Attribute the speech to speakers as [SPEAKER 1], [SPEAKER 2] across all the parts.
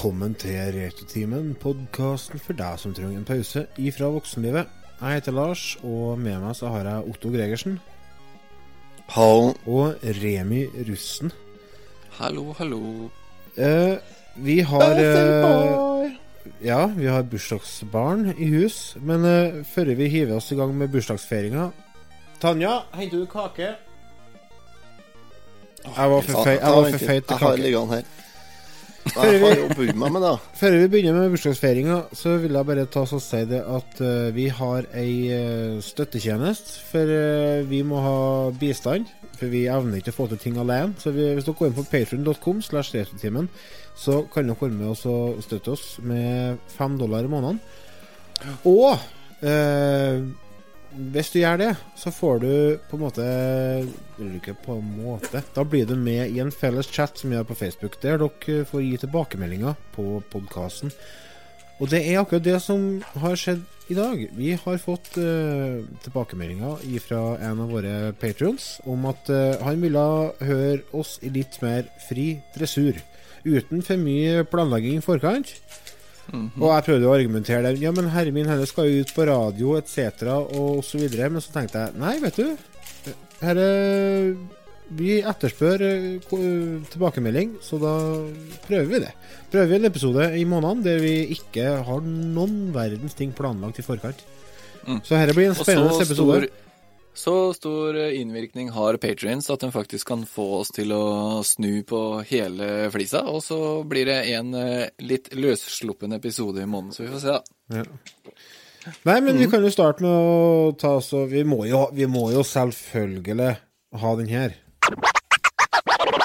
[SPEAKER 1] velkommen til Retrotimen, podkasten for deg som trenger en pause ifra voksenlivet. Jeg heter Lars, og med meg så har jeg Otto Gregersen
[SPEAKER 2] Hallo.
[SPEAKER 1] og Remi Russen.
[SPEAKER 3] Hallo, hallo.
[SPEAKER 1] Eh, vi har eh, Ja, vi har bursdagsbarn i hus, men eh, før vi hiver oss i gang med bursdagsfeiringa Tanja, henter du kake? Jeg var for, feit til
[SPEAKER 2] Jeg har
[SPEAKER 1] kake.
[SPEAKER 2] liggende her. Meg med det.
[SPEAKER 1] Før vi begynner med bursdagsfeiringa, så vil jeg bare ta og si det at uh, vi har ei uh, støttetjeneste. For uh, vi må ha bistand. For vi evner ikke å få til ting alene. Så vi, hvis dere går inn på retrotimen, så kan dere være med oss og støtte oss med fem dollar i måneden. Og hvis du gjør det, så får du på en måte ikke på en måte. Da blir du med i en felles chat som vi har på Facebook, der dere får gi tilbakemeldinger på podkasten. Og det er akkurat det som har skjedd i dag. Vi har fått uh, tilbakemeldinger fra en av våre patrions om at uh, han ville høre oss i litt mer fri dressur. Uten for mye planlegging i forkant. Og jeg prøvde å argumentere der. Ja, men herre min, henne skal jo ut på radio etc. og så videre. Men så tenkte jeg nei, vet du. Herre Vi etterspør eh, tilbakemelding, så da prøver vi det. Prøver vi en episode i måneden der vi ikke har noen verdens ting planlagt i forkant.
[SPEAKER 3] Mm.
[SPEAKER 1] Så dette blir en
[SPEAKER 3] Og så
[SPEAKER 1] spennende episode.
[SPEAKER 3] stor, så stor eh, innvirkning har patrients at de faktisk kan få oss til å snu på hele flisa, og så blir det en eh, litt løssluppen episode i måneden, så vi får se, da.
[SPEAKER 1] Ja. Nei, men
[SPEAKER 3] Mm.
[SPEAKER 1] vi kan jo starte med å ta og vi må, jo, vi må jo selvfølgelig ha den her.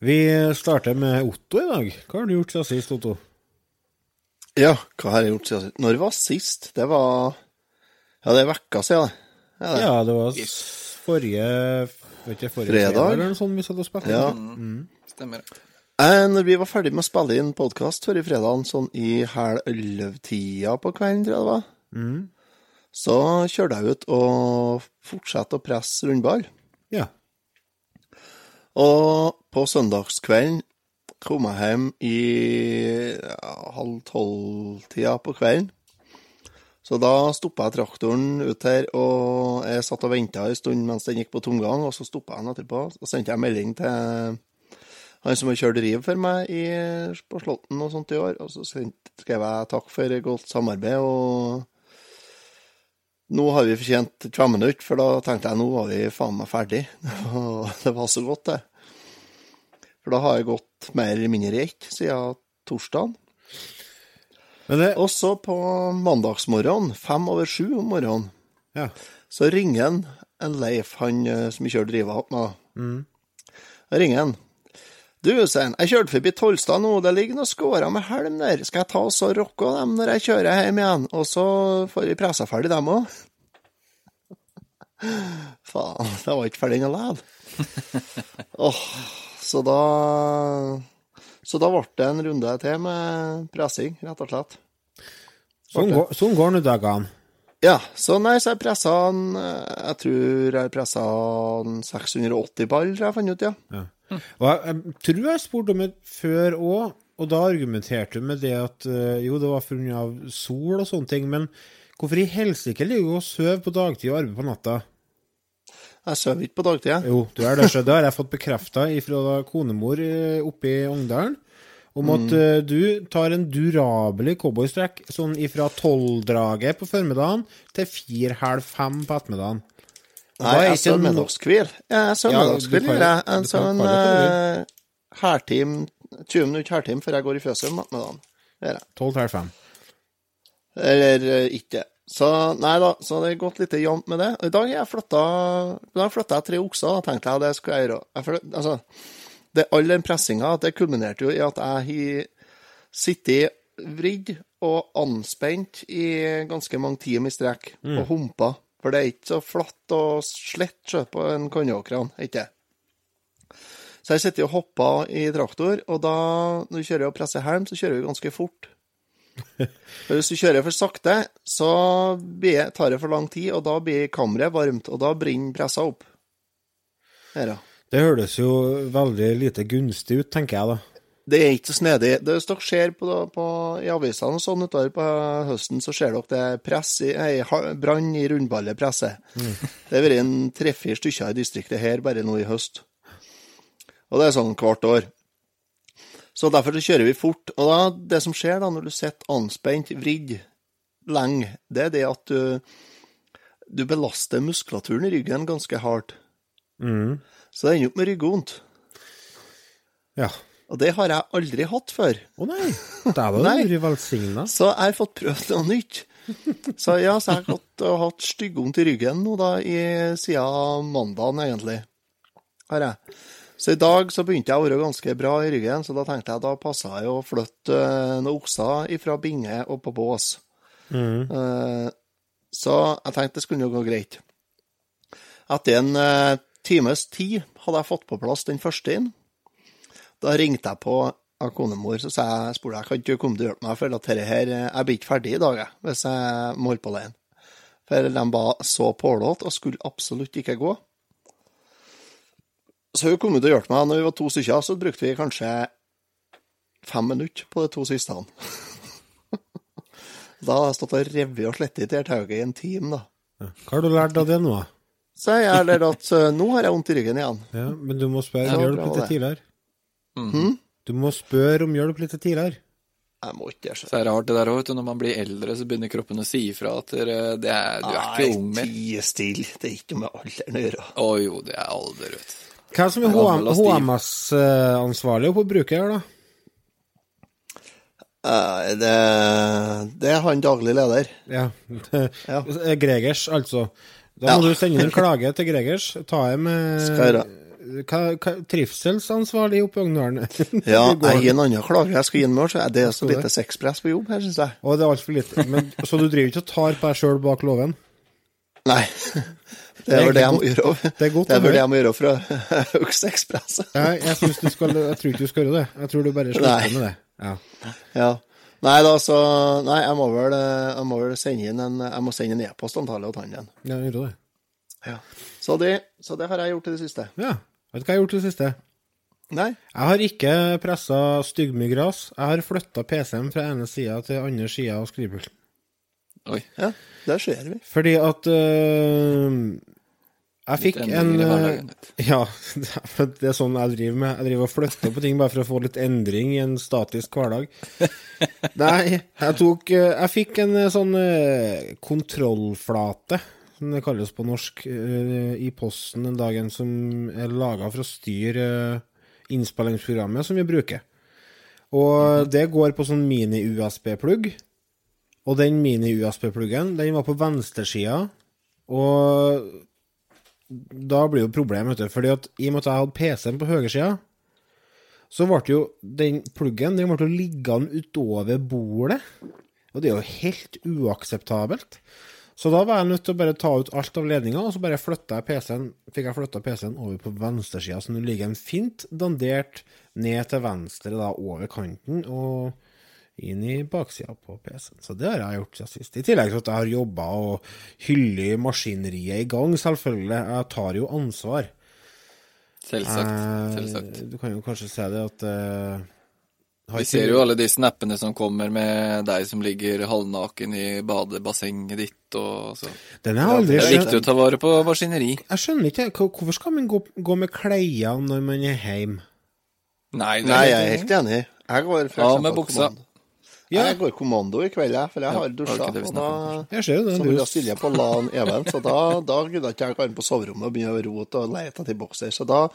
[SPEAKER 1] Vi starter med Otto i dag. Hva har du gjort siden sist, Otto?
[SPEAKER 2] Ja, hva har jeg gjort siden sist? Når var sist? Det var Ja, det er vekka siden, det. Ja, det.
[SPEAKER 1] Ja, det var forrige vet ikke, forrige
[SPEAKER 2] Fredag?
[SPEAKER 1] eller noe sånt vi satt og spilte.
[SPEAKER 2] Ja.
[SPEAKER 3] Stemmer.
[SPEAKER 2] Eh, Når vi var ferdig med å spille inn podkast forrige fredag, sånn i halv elleve-tida på kvelden, tror jeg det var,
[SPEAKER 1] Mm.
[SPEAKER 2] så kjørte jeg ut og fortsatte å presse rundball.
[SPEAKER 1] ja.
[SPEAKER 2] Og på søndagskvelden kom jeg hjem i ja, halv tolv-tida på kvelden. Så da stoppa jeg traktoren ut her, og jeg satt og venta en stund mens den gikk på tomgang, og så stoppa jeg den etterpå. Så sendte jeg melding til han som har kjørt riv for meg i, på Slåtten og sånt i år, og så skrev jeg takk for godt samarbeid, og nå har vi fortjent 20 minutter, for da tenkte jeg nå var vi faen meg ferdig. Og det var så godt, det. For da har jeg gått mer eller mindre i ett siden torsdagen.
[SPEAKER 1] Men det
[SPEAKER 2] Og så på mandagsmorgenen, fem over sju om morgenen,
[SPEAKER 1] Ja.
[SPEAKER 2] så ringer han en Leif, han eh, som jeg kjører driva opp med. Da ringer han. Du, sier han, jeg kjørte forbi Tolstad nå, det ligger noen skårer med helm der. Skal jeg ta og så rocke dem når jeg kjører hjem igjen? Og så får vi pressa ferdig dem òg. Faen, det var ikke ferdig ennå likevel. Åh, så da Så da ble det en runde til med pressing, rett og slett.
[SPEAKER 1] sånn går, sånn går nå dagene.
[SPEAKER 2] Ja, så nei, så jeg pressa han eh, Jeg tror jeg pressa han 680 ball, tror jeg fant ut, ja.
[SPEAKER 1] Ja. Og jeg, jeg tror jeg spurte om det før òg, og da argumenterte du med det at eh, jo, det var pga. sol og sånne ting, men hvorfor i helsike ligger du og sover på dagtid og arbeider på natta?
[SPEAKER 2] Jeg sover ikke på dagtid, jeg.
[SPEAKER 1] Jo, du er det, så det har jeg fått bekrefta fra konemor eh, oppe i Ongdalen. Om at mm. du tar en durabelig cowboystrekk sånn ifra tolvdraget på formiddagen til fire-halv fem på ettermiddagen.
[SPEAKER 2] Nei, jeg sover middagskvil. Jeg sover middagskvil, gjør jeg. En sånn uh, hærtim 20 minutter hærtim før jeg går i fjøset om ettermiddagen.
[SPEAKER 1] Tolv til halv fem.
[SPEAKER 2] Eller eh, ikke. Så nei da, så det har gått litt jevnt med det. I dag har jeg flytta tre okser, da tenkte jeg det skulle jeg gjøre. Jeg føler, altså, det, all den pressinga, det kulminerte jo i at jeg har sittet vridd og anspent i ganske mange timer i strekk, og humpa. For det er ikke så flatt og slett sjø på en kannåkran, ikke Så jeg sitter og hopper i traktor, og da, når du kjører og presser helm, så kjører vi ganske fort. Hvis du kjører for sakte, så tar det for lang tid, og da blir kammeret varmt, og da brenner pressa opp. Her, ja.
[SPEAKER 1] Det høres jo veldig lite gunstig ut, tenker jeg da.
[SPEAKER 2] Det er ikke så snedig. Det Hvis dere ser på, på, i avisene og sånn utover på høsten, så ser dere det press i, brann i rundballepresset. Det har vært en tre-fire stykker i distriktet her bare nå i høst. Og det er sånn hvert år. Så derfor så kjører vi fort. Og da, det som skjer da når du sitter anspent, vridd lenge, det er det at du, du belaster muskulaturen i ryggen ganske hardt.
[SPEAKER 1] Mm.
[SPEAKER 2] Så det ender opp med ryggvondt.
[SPEAKER 1] Ja.
[SPEAKER 2] Og det har jeg aldri hatt før.
[SPEAKER 1] Å nei, det er da
[SPEAKER 2] Nei.
[SPEAKER 1] vært velsigna.
[SPEAKER 2] Så jeg har fått prøvd noe nytt. Så ja, så jeg har hatt, hatt styggvondt i ryggen nå da, i, siden mandagen, egentlig. Har jeg. Så i dag så begynte jeg å være ganske bra i ryggen, så da tenkte jeg da passa jeg å flytte eh, noen okser fra binge og på bås. Mm. så jeg tenkte det skulle jo gå greit. Etter en eh, times tid hadde jeg fått på plass den første inn. Da ringte jeg på av konemor, så sa jeg, spurte jeg kan ikke du komme til å hjelpe meg, for at dette her, eh, jeg blir ikke ferdig i dag, jeg, hvis jeg må holde på alene. For de var så pålåt og skulle absolutt ikke gå. Så hun kom ut og hjalp meg. Når vi var to stykker, så brukte vi kanskje fem minutter på de to siste. Da har jeg stått og revet og slettet i det tauet i en time, da.
[SPEAKER 1] Hva har du lært av det nå? da?
[SPEAKER 2] Så jeg har lært at eh, nå har jeg vondt i ryggen igjen.
[SPEAKER 1] Ja, men du må spørre om hjelp litt tidligere.
[SPEAKER 2] Mhm.
[SPEAKER 1] Du må spørre om hjelp litt tidligere.
[SPEAKER 2] Jeg må ikke gjøre
[SPEAKER 3] Så er det rart det der òg, vet du. Når man blir eldre, så begynner kroppen å si ifra at det er, du er ikke ung mer.
[SPEAKER 2] Tie stille. Det er ikke med alderen å gjøre.
[SPEAKER 3] Å jo, det er alder, vet du.
[SPEAKER 1] Hvem som er. HMS-ansvarlig på bruket her, da?
[SPEAKER 2] Eh, det, det er han daglig leder.
[SPEAKER 1] Ja.
[SPEAKER 2] Ja.
[SPEAKER 1] Gregers, altså. Da må
[SPEAKER 2] Ja.
[SPEAKER 1] du sende en klage til Gregers. Ta en med hva, hva, trivselsansvarlig oppe i Ugndalen.
[SPEAKER 2] Ja, jeg gir en annen klage jeg skal gi med. så Det er så lite sexpress på jobb her, syns jeg.
[SPEAKER 1] Og det er altfor lite. Men, så du driver ikke og tar på deg sjøl bak låven?
[SPEAKER 2] Nei. Det er vel det jeg må gjøre.
[SPEAKER 1] Det er godt
[SPEAKER 2] Det er vel det jeg må gjøre fra å øke.
[SPEAKER 1] Jeg, jeg, du skal, jeg tror ikke du skal gjøre det. Jeg tror du bare slutter med det. Ja.
[SPEAKER 2] Ja. Nei da, så Nei, jeg må vel, eh, jeg må vel sende inn en Jeg må sende en e-post antallet til han igjen.
[SPEAKER 1] Ja, gjør det.
[SPEAKER 2] Ja. Så, det, så det har jeg gjort i det siste.
[SPEAKER 1] Ja. Vet du hva jeg har gjort i det siste?
[SPEAKER 2] Nei.
[SPEAKER 1] Jeg har ikke pressa styggmyggras. Jeg har flytta PC-en fra ene sida til andre sida av skrivepulten.
[SPEAKER 3] Oi.
[SPEAKER 2] Ja, det ser vi.
[SPEAKER 1] Fordi at øh, Jeg fikk en
[SPEAKER 3] du.
[SPEAKER 1] Ja, det er sånn jeg driver med. Jeg driver og flytter på ting bare for å få litt endring i en statisk hverdag. Nei, jeg tok øh, Jeg fikk en øh, sånn kontrollflate, som det kalles på norsk, i posten den dagen som er laga for å styre innspillingsprogrammet som vi bruker. Og det går på sånn mini-USB-plugg. Og den mini-USB-pluggen, den var på venstresida, og da blir jo problemet, vet du, fordi at i og med at jeg hadde PC-en på høyresida, så ble jo den pluggen den ble jo liggende utover bordet, og det er jo helt uakseptabelt. Så da var jeg nødt til å bare ta ut alt av ledninga, og så bare flytta jeg PC-en, fikk jeg flytta PC-en over på venstresida, så nå ligger den fint dandert ned til venstre, da, over kanten, og inn i baksida på PC-en. Så det har jeg gjort siden sist. I tillegg til at jeg har jobba og hyller maskineriet i gang, selvfølgelig. Jeg tar jo ansvar.
[SPEAKER 3] Selvsagt.
[SPEAKER 1] Eh,
[SPEAKER 3] Selvsagt.
[SPEAKER 1] Du kan jo kanskje se det at eh,
[SPEAKER 3] Vi ser jo alle de snappene som kommer med deg som ligger halvnaken i badebassenget ditt og så.
[SPEAKER 1] Den er aldri
[SPEAKER 3] Det er viktig å ta vare på maskineri.
[SPEAKER 1] Jeg skjønner ikke, hvorfor skal man gå, gå med klær når man er hjemme?
[SPEAKER 3] Nei,
[SPEAKER 2] Nei, jeg er
[SPEAKER 3] helt
[SPEAKER 2] enig. Jeg går for
[SPEAKER 3] Ja,
[SPEAKER 2] eksempel
[SPEAKER 3] med buksa.
[SPEAKER 2] kommando.
[SPEAKER 1] Ja.
[SPEAKER 2] Jeg går kommando i kveld, jeg, for jeg har
[SPEAKER 3] har
[SPEAKER 2] dusja. Og da
[SPEAKER 1] Jeg ser det.
[SPEAKER 2] så
[SPEAKER 1] du-
[SPEAKER 2] vil jeg stille på LAN even, så da, da gidder ikke jeg gå inn på soverommet og begynne å rote og lete etter bokser. Så da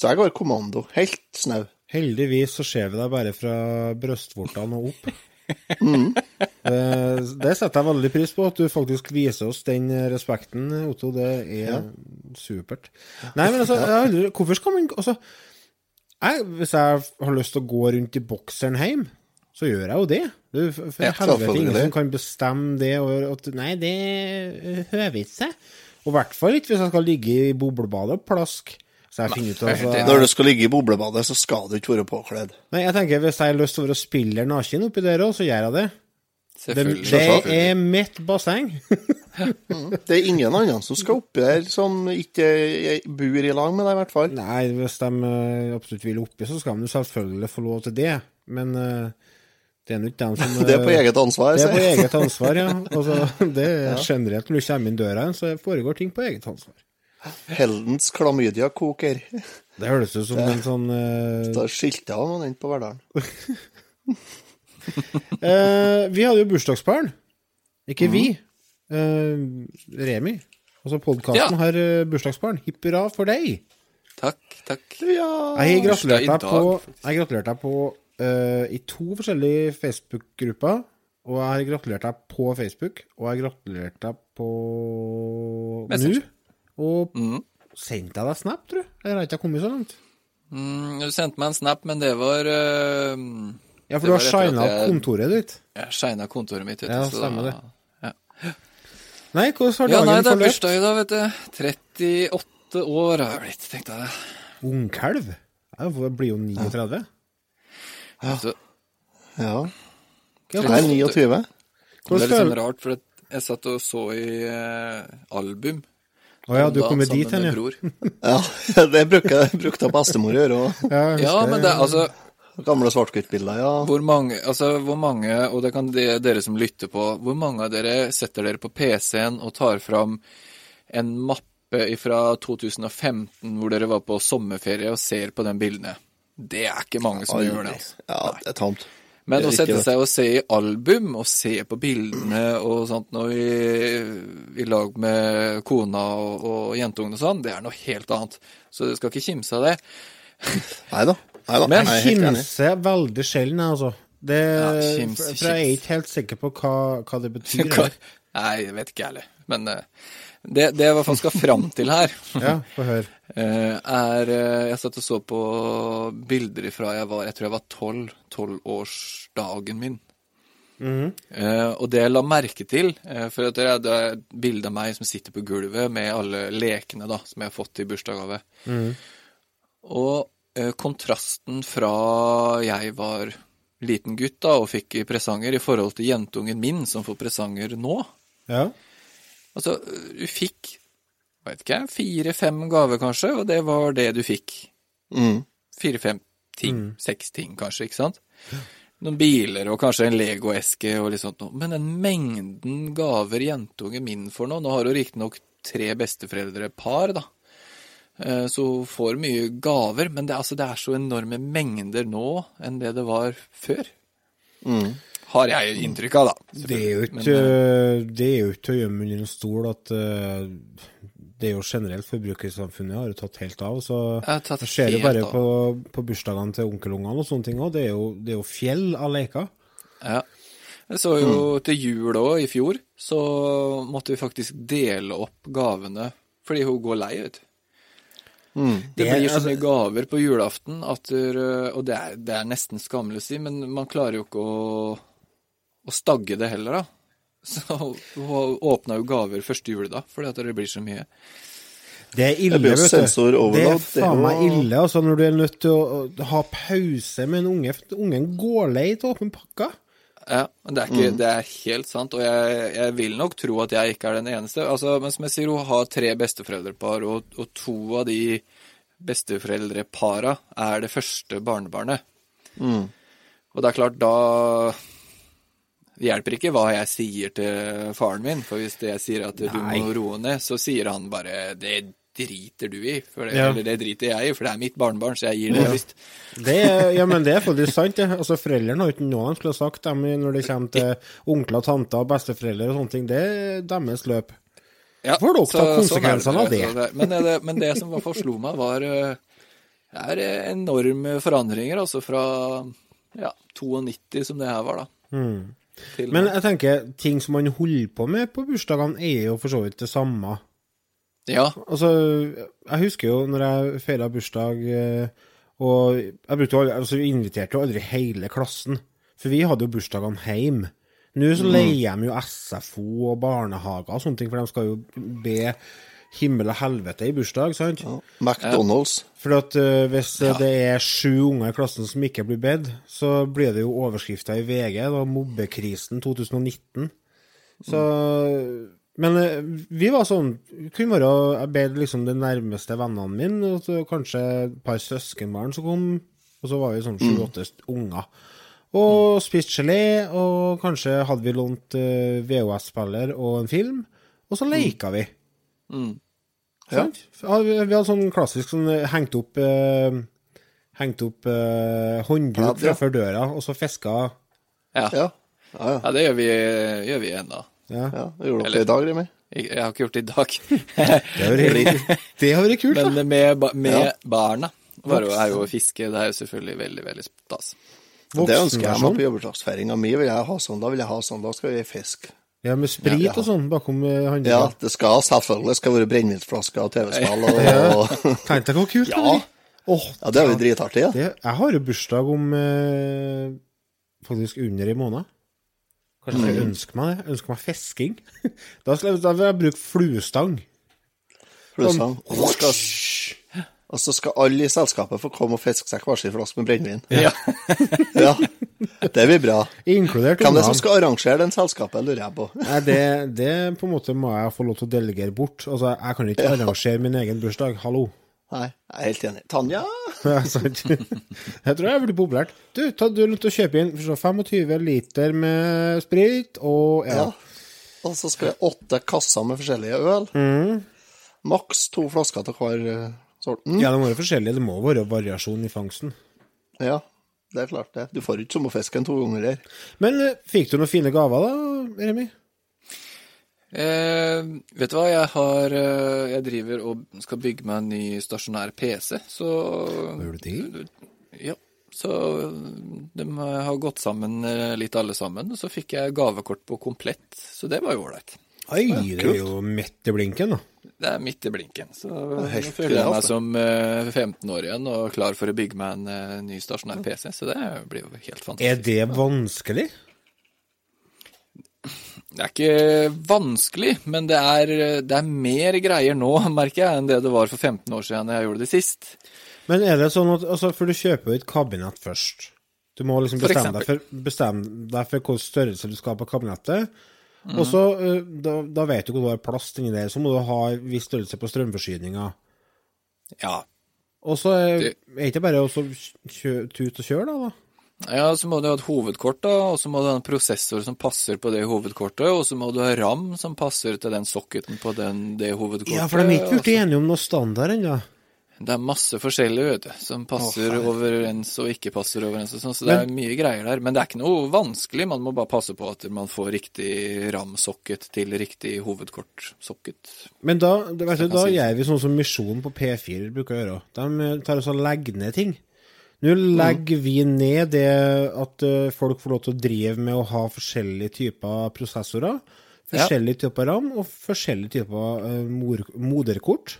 [SPEAKER 2] så jeg går kommando. Helt snau.
[SPEAKER 1] Heldigvis så ser vi deg bare fra brystvortene og opp.
[SPEAKER 2] Mm.
[SPEAKER 1] det, det setter jeg veldig pris på, at du faktisk viser oss den respekten, Otto. Det er supert. Nei, men altså, jeg aldri, hvorfor skal man Altså, jeg, hvis jeg har lyst til å gå rundt i bokseren hjem, så gjør jeg jo det. Du, for
[SPEAKER 3] Ja,
[SPEAKER 1] helvete ingen som kan bestemme det, og at Nei, det høver ikke seg. Og i hvert fall ikke hvis jeg skal ligge i boblebadet og plask. Så jeg ut altså,
[SPEAKER 2] Når du skal ligge i boblebadet, så skal du ikke være påkledd.
[SPEAKER 1] Nei, jeg tenker hvis jeg har lyst til å være spiller naken oppi der òg, så gjør jeg det. Det, det er mitt basseng.
[SPEAKER 2] Det er ingen andre som skal oppi der som ikke bor i lag med deg, i hvert fall.
[SPEAKER 1] Nei, hvis de øh, absolutt vil oppi, så skal de selvfølgelig få lov til det. Men øh, det er dem som
[SPEAKER 2] Det er på eget ansvar.
[SPEAKER 1] Det er på eget ansvar, ja. Altså, det er generelt når du kommer inn døra, så foregår ting på eget ansvar.
[SPEAKER 2] Heldens klamydia-koker.
[SPEAKER 1] Det høres ut som en sånn eh,
[SPEAKER 2] Står skilte av noen på Verdalen.
[SPEAKER 1] uh, Vi hadde jo bursdagsbarn. Ikke vi. Uh, Remi. Altså podkasten
[SPEAKER 3] Ja.
[SPEAKER 1] har uh, bursdagsbarn. Hipp hurra for deg.
[SPEAKER 3] Takk, takk.
[SPEAKER 2] Ja.
[SPEAKER 1] Jeg har
[SPEAKER 3] bursdag
[SPEAKER 1] gratulert
[SPEAKER 3] i
[SPEAKER 1] deg på, jeg har gratulert deg på eh, i to forskjellige Facebook-grupper. Og jeg har gratulert deg på Facebook, og jeg har gratulert deg på nå. Og
[SPEAKER 3] Mm.
[SPEAKER 1] sendte jeg deg snap, tror du? Eller har ikke kommet så langt?
[SPEAKER 3] Mm, du sendte meg en snap, men det var uh,
[SPEAKER 1] Ja, for du har shina
[SPEAKER 3] jeg-
[SPEAKER 1] kontoret ditt.
[SPEAKER 3] Jeg shina kontoret mitt. Vet
[SPEAKER 1] Ja,
[SPEAKER 3] så-
[SPEAKER 1] stemmer det.
[SPEAKER 3] Ja.
[SPEAKER 1] Nei, hvordan har
[SPEAKER 3] ja,
[SPEAKER 1] dagen
[SPEAKER 3] nei, det er
[SPEAKER 1] forløpt?
[SPEAKER 3] bursdag i dag, vet du. 38 år har jeg blitt, tenkte jeg.
[SPEAKER 1] Ungkalv? Jeg blir jo 39.
[SPEAKER 3] Så,
[SPEAKER 2] Ja.
[SPEAKER 1] Ja,
[SPEAKER 2] Hva er
[SPEAKER 1] hvordan,
[SPEAKER 2] 29.
[SPEAKER 3] det er litt sånn rart, for jeg satt og så i eh, album.
[SPEAKER 1] Å ja, du
[SPEAKER 3] kommer
[SPEAKER 1] dit hen, ja.
[SPEAKER 2] Ja, det brukte, brukte bestemor å gjøre òg.
[SPEAKER 1] Ja,
[SPEAKER 3] Ja, men det, altså,
[SPEAKER 2] Gamle svart-hvitt-bilder, ja.
[SPEAKER 3] hvor mange, altså, hvor mange, og det kan de, dere som lytter på, hvor mange av dere setter dere på PC-en og tar fram en mappe fra 2015 hvor dere var på sommerferie og ser på de bildene? Det er ikke mange som gjør det. altså.
[SPEAKER 2] Ja, det er tamt.
[SPEAKER 3] Men
[SPEAKER 2] er
[SPEAKER 3] å sette seg og se i album, og se på bildene og sånt når vi i lag med kona og, og jentungene og sånn, det er noe helt annet. Så du skal ikke kimse av det.
[SPEAKER 2] Nei da.
[SPEAKER 3] Men
[SPEAKER 2] kimse er
[SPEAKER 1] veldig sjelden, altså. Det,
[SPEAKER 3] Ja, kims-
[SPEAKER 1] for, for jeg er ikke helt sikker på hva, hva det betyr.
[SPEAKER 3] Nei, jeg vet ikke jeg heller. Men eh, det, det jeg i hvert fall skal fram til her,
[SPEAKER 1] Ja, få høre.
[SPEAKER 3] eh, er eh, Jeg satt og så på bilder ifra jeg var Jeg tror jeg var tolv. Tolvårsdagen min.
[SPEAKER 1] Mm
[SPEAKER 3] -hmm. og det jeg la merke til For det er, et bilde av meg som sitter på gulvet med alle lekene da, som jeg har fått i bursdagsgave.
[SPEAKER 1] Mhm.
[SPEAKER 3] Og eh, kontrasten fra jeg var liten gutt da, og fikk presanger, i forhold til jentungen min som får presanger nå.
[SPEAKER 1] Ja.
[SPEAKER 3] Altså, du fikk, vet ikke jeg, fire-fem gaver kanskje, og det var det du fikk.
[SPEAKER 2] Mm.
[SPEAKER 3] Fire-fem ting, seks ting kanskje, ikke sant? Noen biler og kanskje en Lego-eske og litt sånt noe. Men den mengden gaver jentungen min får nå, nå har hun riktignok tre besteforeldrepar, da. Eh, Så hun får mye gaver, men det, altså, det er så enorme mengder nå enn det det var før.
[SPEAKER 2] Mm.
[SPEAKER 3] Har jeg inntrykk av, da.
[SPEAKER 1] Det er jo ikke,
[SPEAKER 3] eh,
[SPEAKER 1] til å gjemme under en stol at uh, det er jo generelt forbrukersamfunnet har jo tatt helt av. Så
[SPEAKER 3] Jeg
[SPEAKER 1] ser jo bare på, på bursdagene til onkelungene og sånne ting òg. Det, det er jo fjell av leker.
[SPEAKER 3] Ja. Jeg så jo til jul òg, i fjor, så måtte vi faktisk dele opp gavene fordi hun går lei, vet du.
[SPEAKER 2] Mm.
[SPEAKER 3] Det blir så
[SPEAKER 1] altså-
[SPEAKER 3] mye gaver på julaften at Og det er, det er nesten skammelig å si, men man klarer jo ikke å, å stagge det heller, da. Så hun åpna jo gaver første juledag fordi at det blir så mye.
[SPEAKER 1] Det er ille,
[SPEAKER 2] Det
[SPEAKER 1] vet du. Det er
[SPEAKER 2] det
[SPEAKER 1] faen meg ille, altså, når du er nødt til å å ha pause med en unge. Ungen går lei til åpen pakka.
[SPEAKER 3] Ja, men det er, ikke, det er helt sant, og jeg, jeg vil nok tro at jeg ikke er den eneste. Altså, men som jeg sier, hun har tre besteforeldrepar, og, og to av de besteforeldrepara er det første barnebarnet.
[SPEAKER 2] Mm.
[SPEAKER 3] Og det er klart, da Det hjelper ikke hva jeg sier til faren min, for hvis jeg sier at du
[SPEAKER 1] Nei.
[SPEAKER 3] må roe ned, så sier han bare 'det driter du i', for det,
[SPEAKER 1] Ja.
[SPEAKER 3] eller 'det driter jeg i', for det er mitt barnebarn, så jeg gir det.
[SPEAKER 1] Det er, ja, men det er faktisk sant. Det. Altså, Foreldrene har ikke noe de skulle ha sagt dem, når det kommer til onkler, tanter og besteforeldre og sånne ting. Det er deres løp.
[SPEAKER 3] Ja,
[SPEAKER 1] Får dere ta konsekvensene
[SPEAKER 3] sånn er
[SPEAKER 1] av det.
[SPEAKER 3] Det- Men det, men det som forslo meg, var eh, Det er enorme forandringer, altså fra ja, 92, som det her var, da. Til,
[SPEAKER 1] Men jeg tenker, ting som man holder på med på bursdagene, er jo for så vidt det samme.
[SPEAKER 3] ja,
[SPEAKER 1] Altså, jeg husker jo når jeg feira bursdag, eh, og jeg brukte jo aldri, altså, vi inviterte jo aldri hele klassen. For vi hadde jo bursdagene hjemme. Nå så leier de jo SFO og barnehager og sånne ting, for de skal jo be himmel og helvete i bursdag, sant?
[SPEAKER 2] Ja. McDonald's.
[SPEAKER 1] For at uh, hvis ja. det er sju unger i klassen som ikke blir bedt, så blir det jo overskrifta i VG, Det var 'Mobbekrisen 2019'. Så Men uh, vi var sånn Kunne være Jeg bed liksom de nærmeste vennene mine, og så kanskje et par søskenbarn som kom, og så var vi sånn sju-åtte unger. Og spist gelé, og kanskje hadde vi lånt uh, VHS-spiller og en film, og så leika vi.
[SPEAKER 3] Mm.
[SPEAKER 1] Ja. Ja, vi, vi hadde sånn klassisk sånn eh, hengt opp eh, Hengt opp eh, håndduk
[SPEAKER 2] Ja, ja.
[SPEAKER 1] før døra, og så fiska
[SPEAKER 3] Ja.
[SPEAKER 2] Ja. Ja, ja.
[SPEAKER 3] ja, det gjør vi, gjør vi ennå.
[SPEAKER 1] ja.
[SPEAKER 2] ja. Det gjorde dere i dag, Remi.
[SPEAKER 3] Jeg, har ikke gjort det i dag.
[SPEAKER 1] Det har vært- har kult, da.
[SPEAKER 3] Men med, med
[SPEAKER 2] Ja.
[SPEAKER 3] barna var jo, er jo å fiske. Det er jo selvfølgelig veldig, veldig stas.
[SPEAKER 2] Det ønsker jeg meg på jobbeslagsfeiringa mi. Vil jeg ha sånn, da vil jeg ha sånn. Da skal vi fiske.
[SPEAKER 1] Ja, med sprit
[SPEAKER 2] Ja.
[SPEAKER 1] og sånn bakom eh,
[SPEAKER 2] Ja, det skal selvfølgelig skal være brennevinsflasker og TV-spill og
[SPEAKER 1] Tenk deg hvor kult det
[SPEAKER 2] Ja.
[SPEAKER 1] blir. Oh,
[SPEAKER 2] Ja, det er jo dritartig, ja.
[SPEAKER 1] det, jeg har jo bursdag om eh, faktisk under en måned. Kanskje jeg mm. ønsker meg det? Ønsker meg fisking? Da, skal jeg, da vil jeg bruke fluestang.
[SPEAKER 2] Fluestang. Sånn, og så skal alle i selskapet få komme og fiske seg hver sin flaske med brennevin.
[SPEAKER 3] Ja.
[SPEAKER 2] Ja, det blir bra.
[SPEAKER 1] Inkludert
[SPEAKER 2] Hvem det er som skal arrangere den selskapet, lurer jeg på.
[SPEAKER 1] Nei, det, det på en måte må jeg få lov til å delegere bort. Altså, Jeg kan ikke arrangere min egen bursdag. Hallo.
[SPEAKER 2] Nei, jeg er helt enig. Tanja?
[SPEAKER 1] Ja, sant. Jeg tror jeg blir populært. Du, ta, du er nødt til å kjøpe inn for 25 liter med sprit og ja.
[SPEAKER 2] Ja. Og så skal jeg åtte kasser med forskjellige øl. Maks to flasker til hver eh, sorten.
[SPEAKER 1] Ja, det må være forskjellig. Det må være variasjon i fangsten.
[SPEAKER 2] Ja, det er klart det. Du får ikke sommerfisken to ganger der.
[SPEAKER 1] Men eh, fikk du noen fine gaver da, Remi?
[SPEAKER 3] Eh, vet du hva, jeg har eh, Jeg driver og skal bygge meg en ny stasjonær PC, så
[SPEAKER 1] Gjør du det?
[SPEAKER 3] Ja. Så de har gått sammen eh, litt alle sammen, og så fikk jeg gavekort på komplett, så det var jo ålreit.
[SPEAKER 1] Oi, det er jo midt i blinken, da.
[SPEAKER 3] Det er midt i blinken, så nå føler jeg meg som eh, 15 år igjen og klar for å bygge meg en eh, ny stasjonær PC, så det blir jo helt fantastisk.
[SPEAKER 1] Er det vanskelig?
[SPEAKER 3] Det er ikke vanskelig, men det er, det er mer greier nå, merker jeg, enn det det var for 15 år siden jeg gjorde det sist.
[SPEAKER 1] Men er det sånn at altså, For du kjøper jo et kabinett først. Du må liksom
[SPEAKER 3] For
[SPEAKER 1] bestemme deg for, bestemme deg for hvilken størrelse du skal ha på kabinettet. Og så, eh, da, da vet du hvor du har plass inni der, så må du ha en viss størrelse på strømforsyninga.
[SPEAKER 3] Ja.
[SPEAKER 1] Og så er
[SPEAKER 3] Det-
[SPEAKER 1] ikke bare å tute og kjøre, da? da?
[SPEAKER 3] ja, så må du ha et hovedkort, da, og så må du ha en prosessor som passer på det hovedkortet, og så må du ha RAM som passer til den socketen på den, det hovedkortet.
[SPEAKER 1] Ja, for de er ikke blitt enige om noe standard ennå.
[SPEAKER 3] Det er masse forskjellig, vet du, som passer overens og ikke passer overens og sånn, så det er mye greier der. Men det er ikke noe vanskelig, man må bare passe på at man får riktig RAM-sokket til riktig hovedkortsokket.
[SPEAKER 1] Men da, du, da
[SPEAKER 3] si
[SPEAKER 1] gjør vi sånn som Misjon på P4 bruker å gjøre. De tar oss og legger ned ting. Nå legger vi ned det at eh, folk får lov til å drive med å ha forskjellige typer prosessorer, forskjellige typer RAM og forskjellige typer eh, moderkort.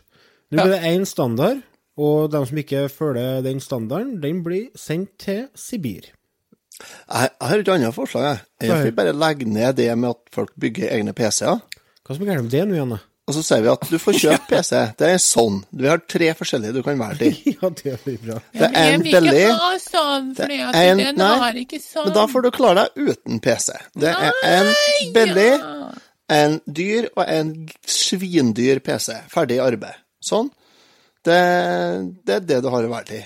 [SPEAKER 1] Nå blir det én standard, og de som ikke følger den standarden, den blir sendt til Sibir.
[SPEAKER 2] Jeg, jeg har et annet forslag. jeg. Vil bare legge ned det med at folk bygger egne PC-er.
[SPEAKER 1] Hva som er gærent med det nå Janne?
[SPEAKER 2] Og så sier vi at du får kjøpe PC. Det er sånn. Vi har tre forskjellige du kan velge til.
[SPEAKER 1] ja, det blir bra.
[SPEAKER 2] Det er en billig
[SPEAKER 4] sånn,
[SPEAKER 2] Det er en- nei,
[SPEAKER 4] sånn.
[SPEAKER 2] Men da får du klare deg uten PC. Det er en billig, en dyr og en svindyr PC. Ferdig arbeid. Sånn. Det, det er det du har å være til.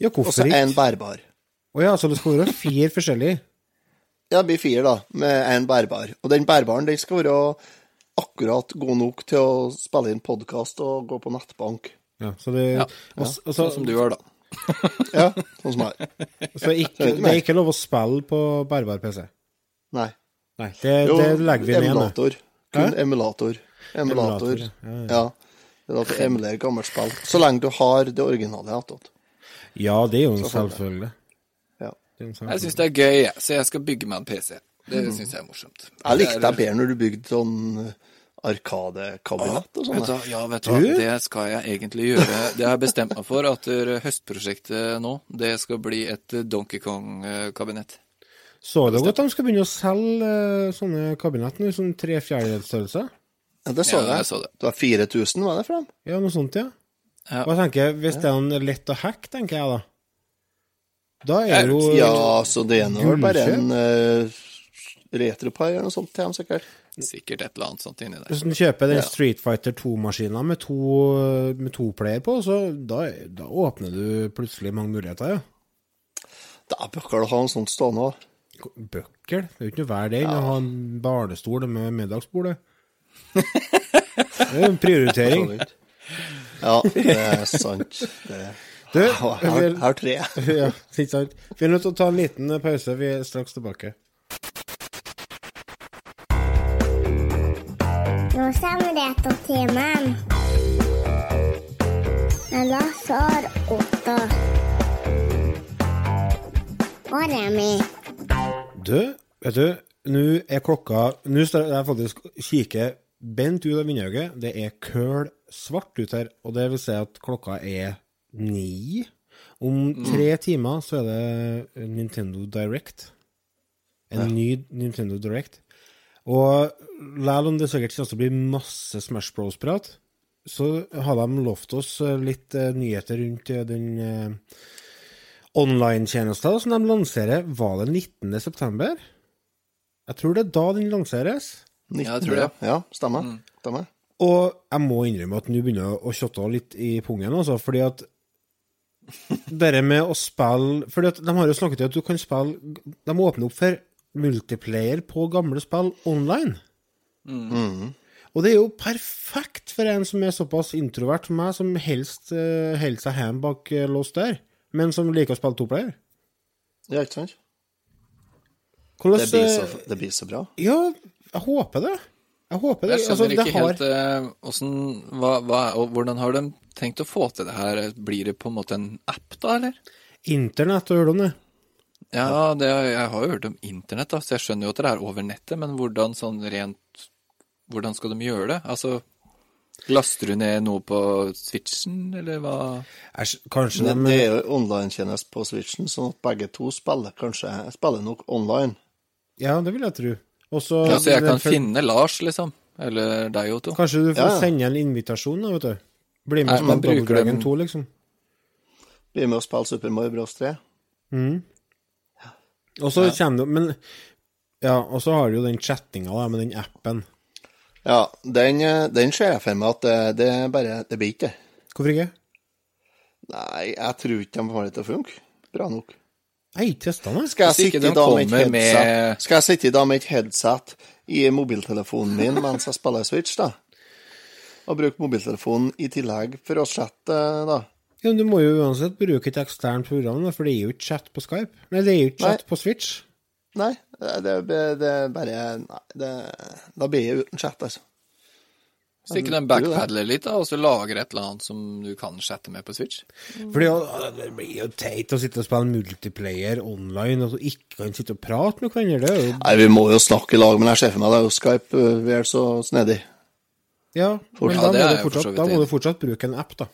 [SPEAKER 1] Ja,
[SPEAKER 2] Og så
[SPEAKER 1] én
[SPEAKER 2] en bærbar.
[SPEAKER 1] Å ja, så det skal være fire forskjellige?
[SPEAKER 2] Ja, det blir fire, da, med en bærbar. Og den bærbaren den skal være akkurat god nok til å spille inn podkast og gå på nettbank.
[SPEAKER 1] Ja, så det,
[SPEAKER 3] Ja,
[SPEAKER 1] Også, og
[SPEAKER 3] Sånn som du gjør, da.
[SPEAKER 2] Ja, sånn som jeg.
[SPEAKER 1] så ikke,
[SPEAKER 2] det
[SPEAKER 1] er ikke lov å spille på bærbar PC?
[SPEAKER 2] Nei.
[SPEAKER 1] Nei, det,
[SPEAKER 2] Jo,
[SPEAKER 1] det legger vi ned.
[SPEAKER 2] emulator. Kun emulator. Emulator.
[SPEAKER 1] Emulator, ja, ja.
[SPEAKER 2] Ja. Det er at du emulerer gammelt spill. Så lenge du har det originale attåt.
[SPEAKER 1] Ja, det er jo en
[SPEAKER 2] Selvfølgelig.
[SPEAKER 1] selvfølgelig.
[SPEAKER 2] Ja.
[SPEAKER 3] Jeg syns det er gøy, så jeg skal bygge meg en PC. Det syns jeg er morsomt.
[SPEAKER 2] Jeg likte deg bedre når du bygde sånn arkadekabinett og sånn.
[SPEAKER 3] ja, vet du hva, det skal jeg egentlig gjøre. Det har jeg bestemt meg for, at eh, høstprosjektet nå, det skal bli et eh, Donkey Kong-kabinett.
[SPEAKER 1] Så det at de skal begynne å selge eh, sånne kabinett nå, sånn tre fjerdedelsstørrelse?
[SPEAKER 2] Ja, det så
[SPEAKER 3] Ja,
[SPEAKER 2] jeg.
[SPEAKER 3] jeg så det.
[SPEAKER 2] Det var 4000, var det for dem?
[SPEAKER 1] Ja, noe sånt, ja.
[SPEAKER 3] Ja.
[SPEAKER 1] Og jeg tenker, Hvis det er lett å hacke, tenker jeg da. Da er det jo
[SPEAKER 2] Ja, så det er nå vel bare en uh, retropie eller noe sånt til dem, sikkert.
[SPEAKER 3] Sikkert et eller annet sånt inni der.
[SPEAKER 1] Hvis du kjøper den
[SPEAKER 2] Ja.
[SPEAKER 1] Street Fighter 2-maskina med to, med to player på, så da, da åpner du plutselig mange muligheter, ja.
[SPEAKER 2] Da bøkker du ha en sånn stående òg.
[SPEAKER 1] Bøkkel. Det er jo ikke noe hver det enn å ha en barnestol med middagsbord. Det. Er en prioritering.
[SPEAKER 2] Ja, det er sant. Det
[SPEAKER 1] Du,
[SPEAKER 2] Jeg har, jeg har, jeg har tre.
[SPEAKER 1] ja, ikke sant. Vi er nødt til å ta en liten pause. Vi er straks tilbake.
[SPEAKER 4] Nå kommer dette. Med Lasse og Otto. Og Remi.
[SPEAKER 1] Du, vet du, nå er klokka Nå står jeg faktisk og kikker bent ut av vinduet. Det er køl svart ut her, og det vil si at klokka er ni. Om tre timer så er det Nintendo Direct. En ny Nintendo Direct. Og selv om det sikkert også blir masse Smash Bros-prat, så har de lovt oss eh, litt eh, nyheter rundt eh, den online-tjenesten som de lanserer. Var det 19. september? Jeg tror det er da den lanseres.
[SPEAKER 3] Ja, jeg tror det.
[SPEAKER 2] Ja, stemmer. stemmer.
[SPEAKER 1] Og jeg må innrømme at nå begynner jeg å kjotte litt i pungen, altså, fordi at det med å spille Fordi at de har jo snakket om at du kan spille De åpner opp for multiplayer på gamle spill online. Og det er jo perfekt for en som er såpass introvert som meg, som helst uh, holder seg hjemme bak uh, låst dør, men som liker å spille toplayer.
[SPEAKER 2] Ja, ikke sant?
[SPEAKER 1] Hvordan,
[SPEAKER 2] Det blir, så,
[SPEAKER 1] eh,
[SPEAKER 2] det blir så bra.
[SPEAKER 1] Ja, jeg håper det. Jeg håper det.
[SPEAKER 3] Jeg skjønner
[SPEAKER 1] Altså, det
[SPEAKER 3] ikke
[SPEAKER 1] har-
[SPEAKER 3] helt uh, hvordan, hva, hva, og Hvordan har de tenkt å få til det her? Blir det på en måte en app, da, eller?
[SPEAKER 1] Internett, har du om det?
[SPEAKER 3] Ja, det, jeg har jo hørt om internett, da, så jeg skjønner jo at det er over nettet, men hvordan sånn rent Hvordan skal de gjøre det? Altså, laster du ned noe på switchen, eller hva?
[SPEAKER 1] Kanskje
[SPEAKER 2] Det,
[SPEAKER 1] de
[SPEAKER 2] det er jo online-tjeneste på Switchen, sånn at begge to spiller kanskje spiller nok online.
[SPEAKER 1] Ja, det vil jeg tro. Og så
[SPEAKER 3] Ja, så jeg kan
[SPEAKER 1] for-
[SPEAKER 3] finne Lars, liksom? Eller deg, Otto?
[SPEAKER 1] Kanskje du får
[SPEAKER 2] Ja, ja.
[SPEAKER 1] sende en invitasjon, da, vet du. Bli med
[SPEAKER 3] bruker
[SPEAKER 1] Dragon
[SPEAKER 3] de-
[SPEAKER 1] 2, liksom.
[SPEAKER 2] Blir med å spille Super Mario Bros. 3.
[SPEAKER 1] Og så kommer du Men Ja, og så har du jo den chattinga da, med den appen.
[SPEAKER 2] Ja, den, eh, den ser jeg for meg at det, det er bare Det blir ikke det.
[SPEAKER 1] Hvorfor ikke?
[SPEAKER 2] Nei, jeg tror ikke de får det til å funke bra nok.
[SPEAKER 1] Jeg har ikke testa den.
[SPEAKER 2] Skal jeg, sitte da med et headset, skal jeg sitte da med et headset i mobiltelefonen min mens jeg spiller Switch, da? Og bruke mobiltelefonen i tillegg for å chatte, da?
[SPEAKER 1] Ja, men du må jo uansett bruke et eksternt program, da, for det er jo ikke chat på Skype. Nei, det er jo ikke chat
[SPEAKER 2] Nei.
[SPEAKER 1] på Switch.
[SPEAKER 2] Nei, det, det, det bare Nei, det, da blir jeg uten chat, altså.
[SPEAKER 3] Så ikke de backpadler litt, da, og så lager et eller annet som du kan chatte med på Switch?
[SPEAKER 1] Fordi det blir jo teit å sitte og spille multiplayer online og så ikke kan sitte og prate med hverandre. Det er jo
[SPEAKER 2] Nei, vi må jo snakke i lag, men jeg ser for meg det er jo Skype Vi er så snedig.
[SPEAKER 1] Ja, men
[SPEAKER 3] Ja,
[SPEAKER 1] da, må du fortsatt, da må du fortsatt bruke en app, da.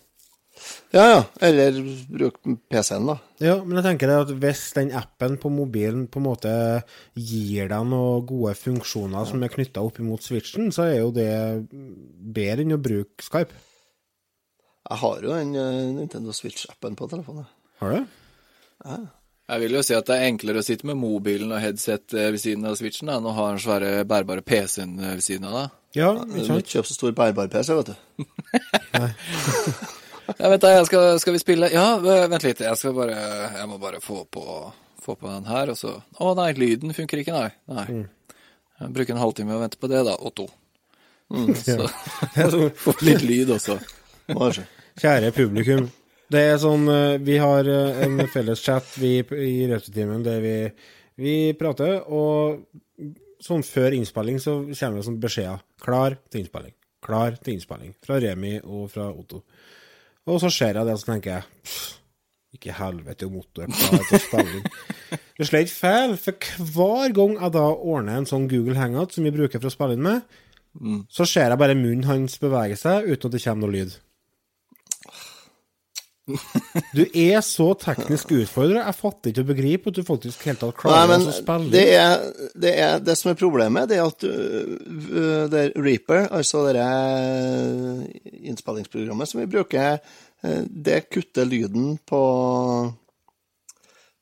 [SPEAKER 2] Ja, ja. Eller bruk PC-en, da.
[SPEAKER 1] Ja, men jeg tenker det at hvis den appen på mobilen på en måte gir deg noen gode funksjoner som er knytta opp imot switchen, så er jo det bedre enn å bruke Skype.
[SPEAKER 2] Jeg har jo den øh, Nintendo Switch-appen på telefonen.
[SPEAKER 1] Har du? Ja.
[SPEAKER 3] Jeg vil jo si at det er enklere å sitte med mobilen og headset eh, ved siden av switchen da, enn å ha den svære bærbare PC-en eh, ved siden av. da.
[SPEAKER 1] Ja,
[SPEAKER 2] Du
[SPEAKER 1] ikke
[SPEAKER 2] må
[SPEAKER 1] sant?
[SPEAKER 2] ikke kjøpe så stor bærbar PC, vet du.
[SPEAKER 3] Ja, vent da, jeg skal, skal vi spille? Ja, vent litt, jeg skal bare, jeg må bare få på, få på den her, og så... Å nei, lyden funker ikke, nei. Nei. Jeg bruker en halvtime og venter på det da, Otto. Så
[SPEAKER 1] er sånn,
[SPEAKER 3] få litt lyd også.
[SPEAKER 1] Kjære publikum. Det er sånn eh, Vi har eh, en felles chat vi, i Rautetimen der vi, vi prater, og sånn før innspilling så kommer det sånn beskjeder. Klar til innspilling. Klar til innspilling. Fra Remi og fra Otto. Og så ser jeg det, og så tenker jeg Ikke helvete om Otto er klar til å spille inn. Det slår ikke feil, for hver gang jeg da ordner en sånn Google Hangout som vi bruker for å spille inn med, så ser jeg bare munnen hans bevege seg uten at det kommer noe lyd. Du er så teknisk utfordra. Jeg fatter ikke å begripe at du faktisk helt tatt
[SPEAKER 2] Nei, men
[SPEAKER 1] å spille.
[SPEAKER 2] det er, det er det som er problemet, det er at uh, det er Reaper, altså det der innspillingsprogrammet som vi bruker, uh, det kutter lyden på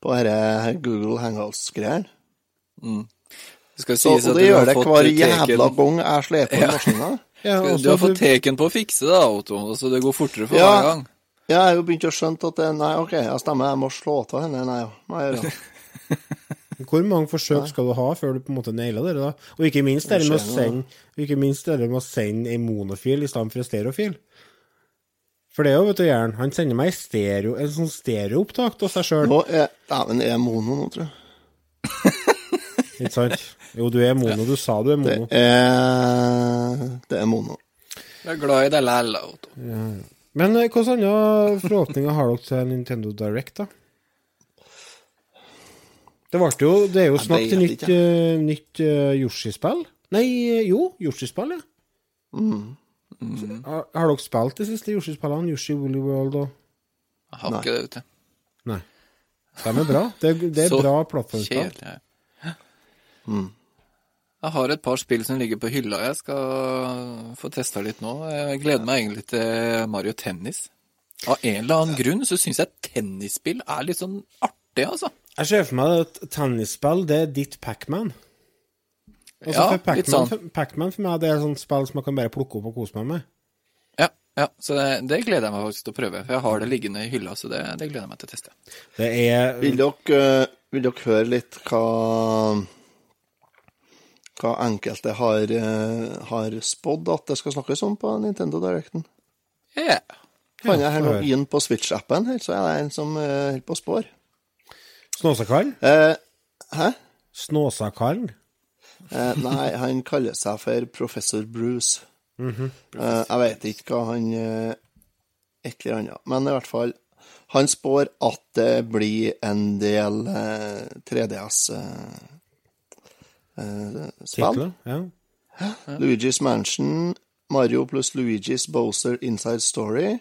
[SPEAKER 2] på dette Google Hangouts-greiene.
[SPEAKER 3] Mm. skal
[SPEAKER 2] Så- Og det gjør det hver jævla gang jeg sleper på maskina.
[SPEAKER 1] Ja,
[SPEAKER 3] Du har fått teken på å fikse det, Otto, så det går fortere for
[SPEAKER 2] Ja.
[SPEAKER 3] hver gang.
[SPEAKER 2] Jeg har jo begynt å skjønne at det, nei, OK, jeg stemmer, jeg må slå av henne. Nei, ja, nei, ja.
[SPEAKER 1] Hvor mange forsøk skal du ha før du på en måte nailer det? da? Og ikke minst det med å
[SPEAKER 2] Det
[SPEAKER 1] sende, ikke minst det med å sende en monofil i stedet for en stereofil. For det er jo, vet du, Jern, han sender meg stereo, en sånn stereoopptak av seg sjøl.
[SPEAKER 2] Er Dæven, er jeg mono nå, tror jeg.
[SPEAKER 1] Ikke sant? Jo, du er mono. Du sa du er
[SPEAKER 2] Det
[SPEAKER 1] mono.
[SPEAKER 2] er Det er mono.
[SPEAKER 3] Jeg er glad i deg lell, Otto.
[SPEAKER 1] Men eh, hvilke andre forhåpninger har dere til Nintendo Direct, da? Det jo Det er jo snakk til nytt, eh, nytt uh, Yoshi-spill. Nei, jo, Yoshi-spill, ja.
[SPEAKER 2] Mm.
[SPEAKER 1] Har, har dere spilt de siste Yoshi-spillene? Yoshi Woolly World og
[SPEAKER 3] Jeg har ikke det, vet du.
[SPEAKER 1] Nei. De er bra. Det det er bra plattformspill.
[SPEAKER 3] Kjedelig. Jeg har et par spill som ligger på hylla. Jeg skal få testa litt nå. Jeg gleder meg egentlig til Mario Tennis. Av en eller annen grunn så syns jeg tennisspill er litt sånn artig, altså.
[SPEAKER 1] Jeg ser for meg at tennisspill, det er ditt Pacman.
[SPEAKER 3] Ja,
[SPEAKER 1] Pac
[SPEAKER 3] litt sånn.
[SPEAKER 1] Pac-Man for meg det er et sånt spill som jeg kan bare plukke opp og kose meg med.
[SPEAKER 3] Ja, ja så det, det gleder jeg meg faktisk til å prøve. For jeg har det liggende i hylla, så det, det gleder jeg meg til å teste.
[SPEAKER 1] Det er
[SPEAKER 2] Vil dere, eh, vil dere høre litt hva hva enkelte har, eh, har spådd at det skal snakkes om på Nintendo Directen?
[SPEAKER 3] Yeah.
[SPEAKER 2] Fant jeg her nå inn på Switch-appen, her, så er det en som eh, holder på å spår.
[SPEAKER 1] Snåsakallen?
[SPEAKER 2] Eh, hæ?
[SPEAKER 1] Snåsakallen?
[SPEAKER 2] Eh, nei, han kaller seg for Professor Bruce. eh, jeg vet ikke hva han eh, Et eller annet. Men i hvert fall Han spår at det blir en del eh, 3DS eh, spill.
[SPEAKER 1] Ja.
[SPEAKER 2] Luigi's Mansion, Mario pluss Luigi's Bowser Inside Story.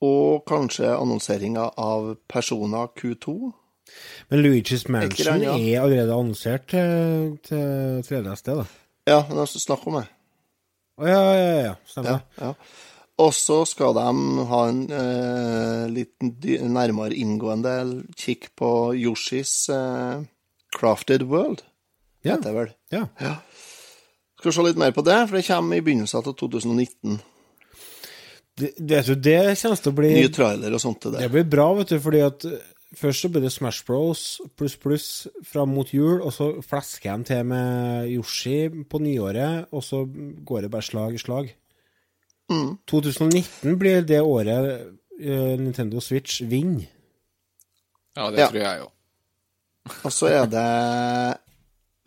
[SPEAKER 2] Og kanskje annonseringa av Persona Q2.
[SPEAKER 1] Men Luigi's Mansion
[SPEAKER 2] ja.
[SPEAKER 1] er allerede annonsert til, til 3DS, det, da.
[SPEAKER 2] Ja, men altså, snakk om det.
[SPEAKER 1] Å ja, ja, ja. Stemmer.
[SPEAKER 2] Ja, ja. Og så skal de ha en eh, litt nærmere inngående kikk på Yoshis eh, Crafted World,
[SPEAKER 1] Ja.
[SPEAKER 2] heter det vel.
[SPEAKER 1] ja.
[SPEAKER 2] Skal vi se litt mer på det, for det kommer i begynnelsen av 2019.
[SPEAKER 1] Det, det, vet du, det kommer til å bli
[SPEAKER 2] Nye trailer og sånt til det.
[SPEAKER 1] Det blir bra, vet du, fordi at eh, først så blir det Smash Bros pluss pluss fram mot jul, og så flesker de til med Yoshi på nyåret, og så går det bare slag i slag. 2019 blir det året eh, Nintendo Switch vinner.
[SPEAKER 3] Ja, det
[SPEAKER 2] Ja.
[SPEAKER 3] tror jeg òg.
[SPEAKER 2] Og så er det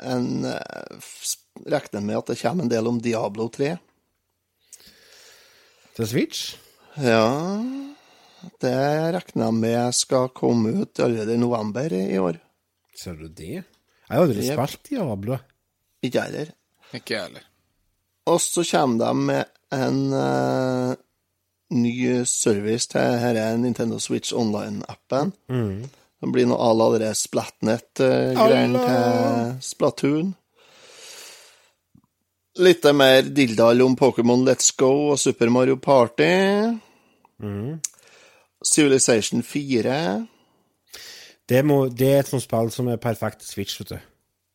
[SPEAKER 2] en eh, Regner med at det kommer en del om Diablo 3.
[SPEAKER 1] Til Switch?
[SPEAKER 2] Ja Det regner jeg med skal komme ut allerede i november i år.
[SPEAKER 1] Ser du det? Jeg har aldri
[SPEAKER 2] Jep.
[SPEAKER 1] spilt Diablo.
[SPEAKER 2] Ikke jeg heller.
[SPEAKER 3] Ikke jeg heller.
[SPEAKER 2] Og så kommer de med en uh, ny service til denne Nintendo Switch Online-appen. Det blir noe à la det Splatnet-greiene til Splatoon. Litt mer dilldall om Pokémon Let's Go og Super Mario Party. Civilization 4.
[SPEAKER 1] Det, må, det er et sånt spill som er perfekt Switch, vet du.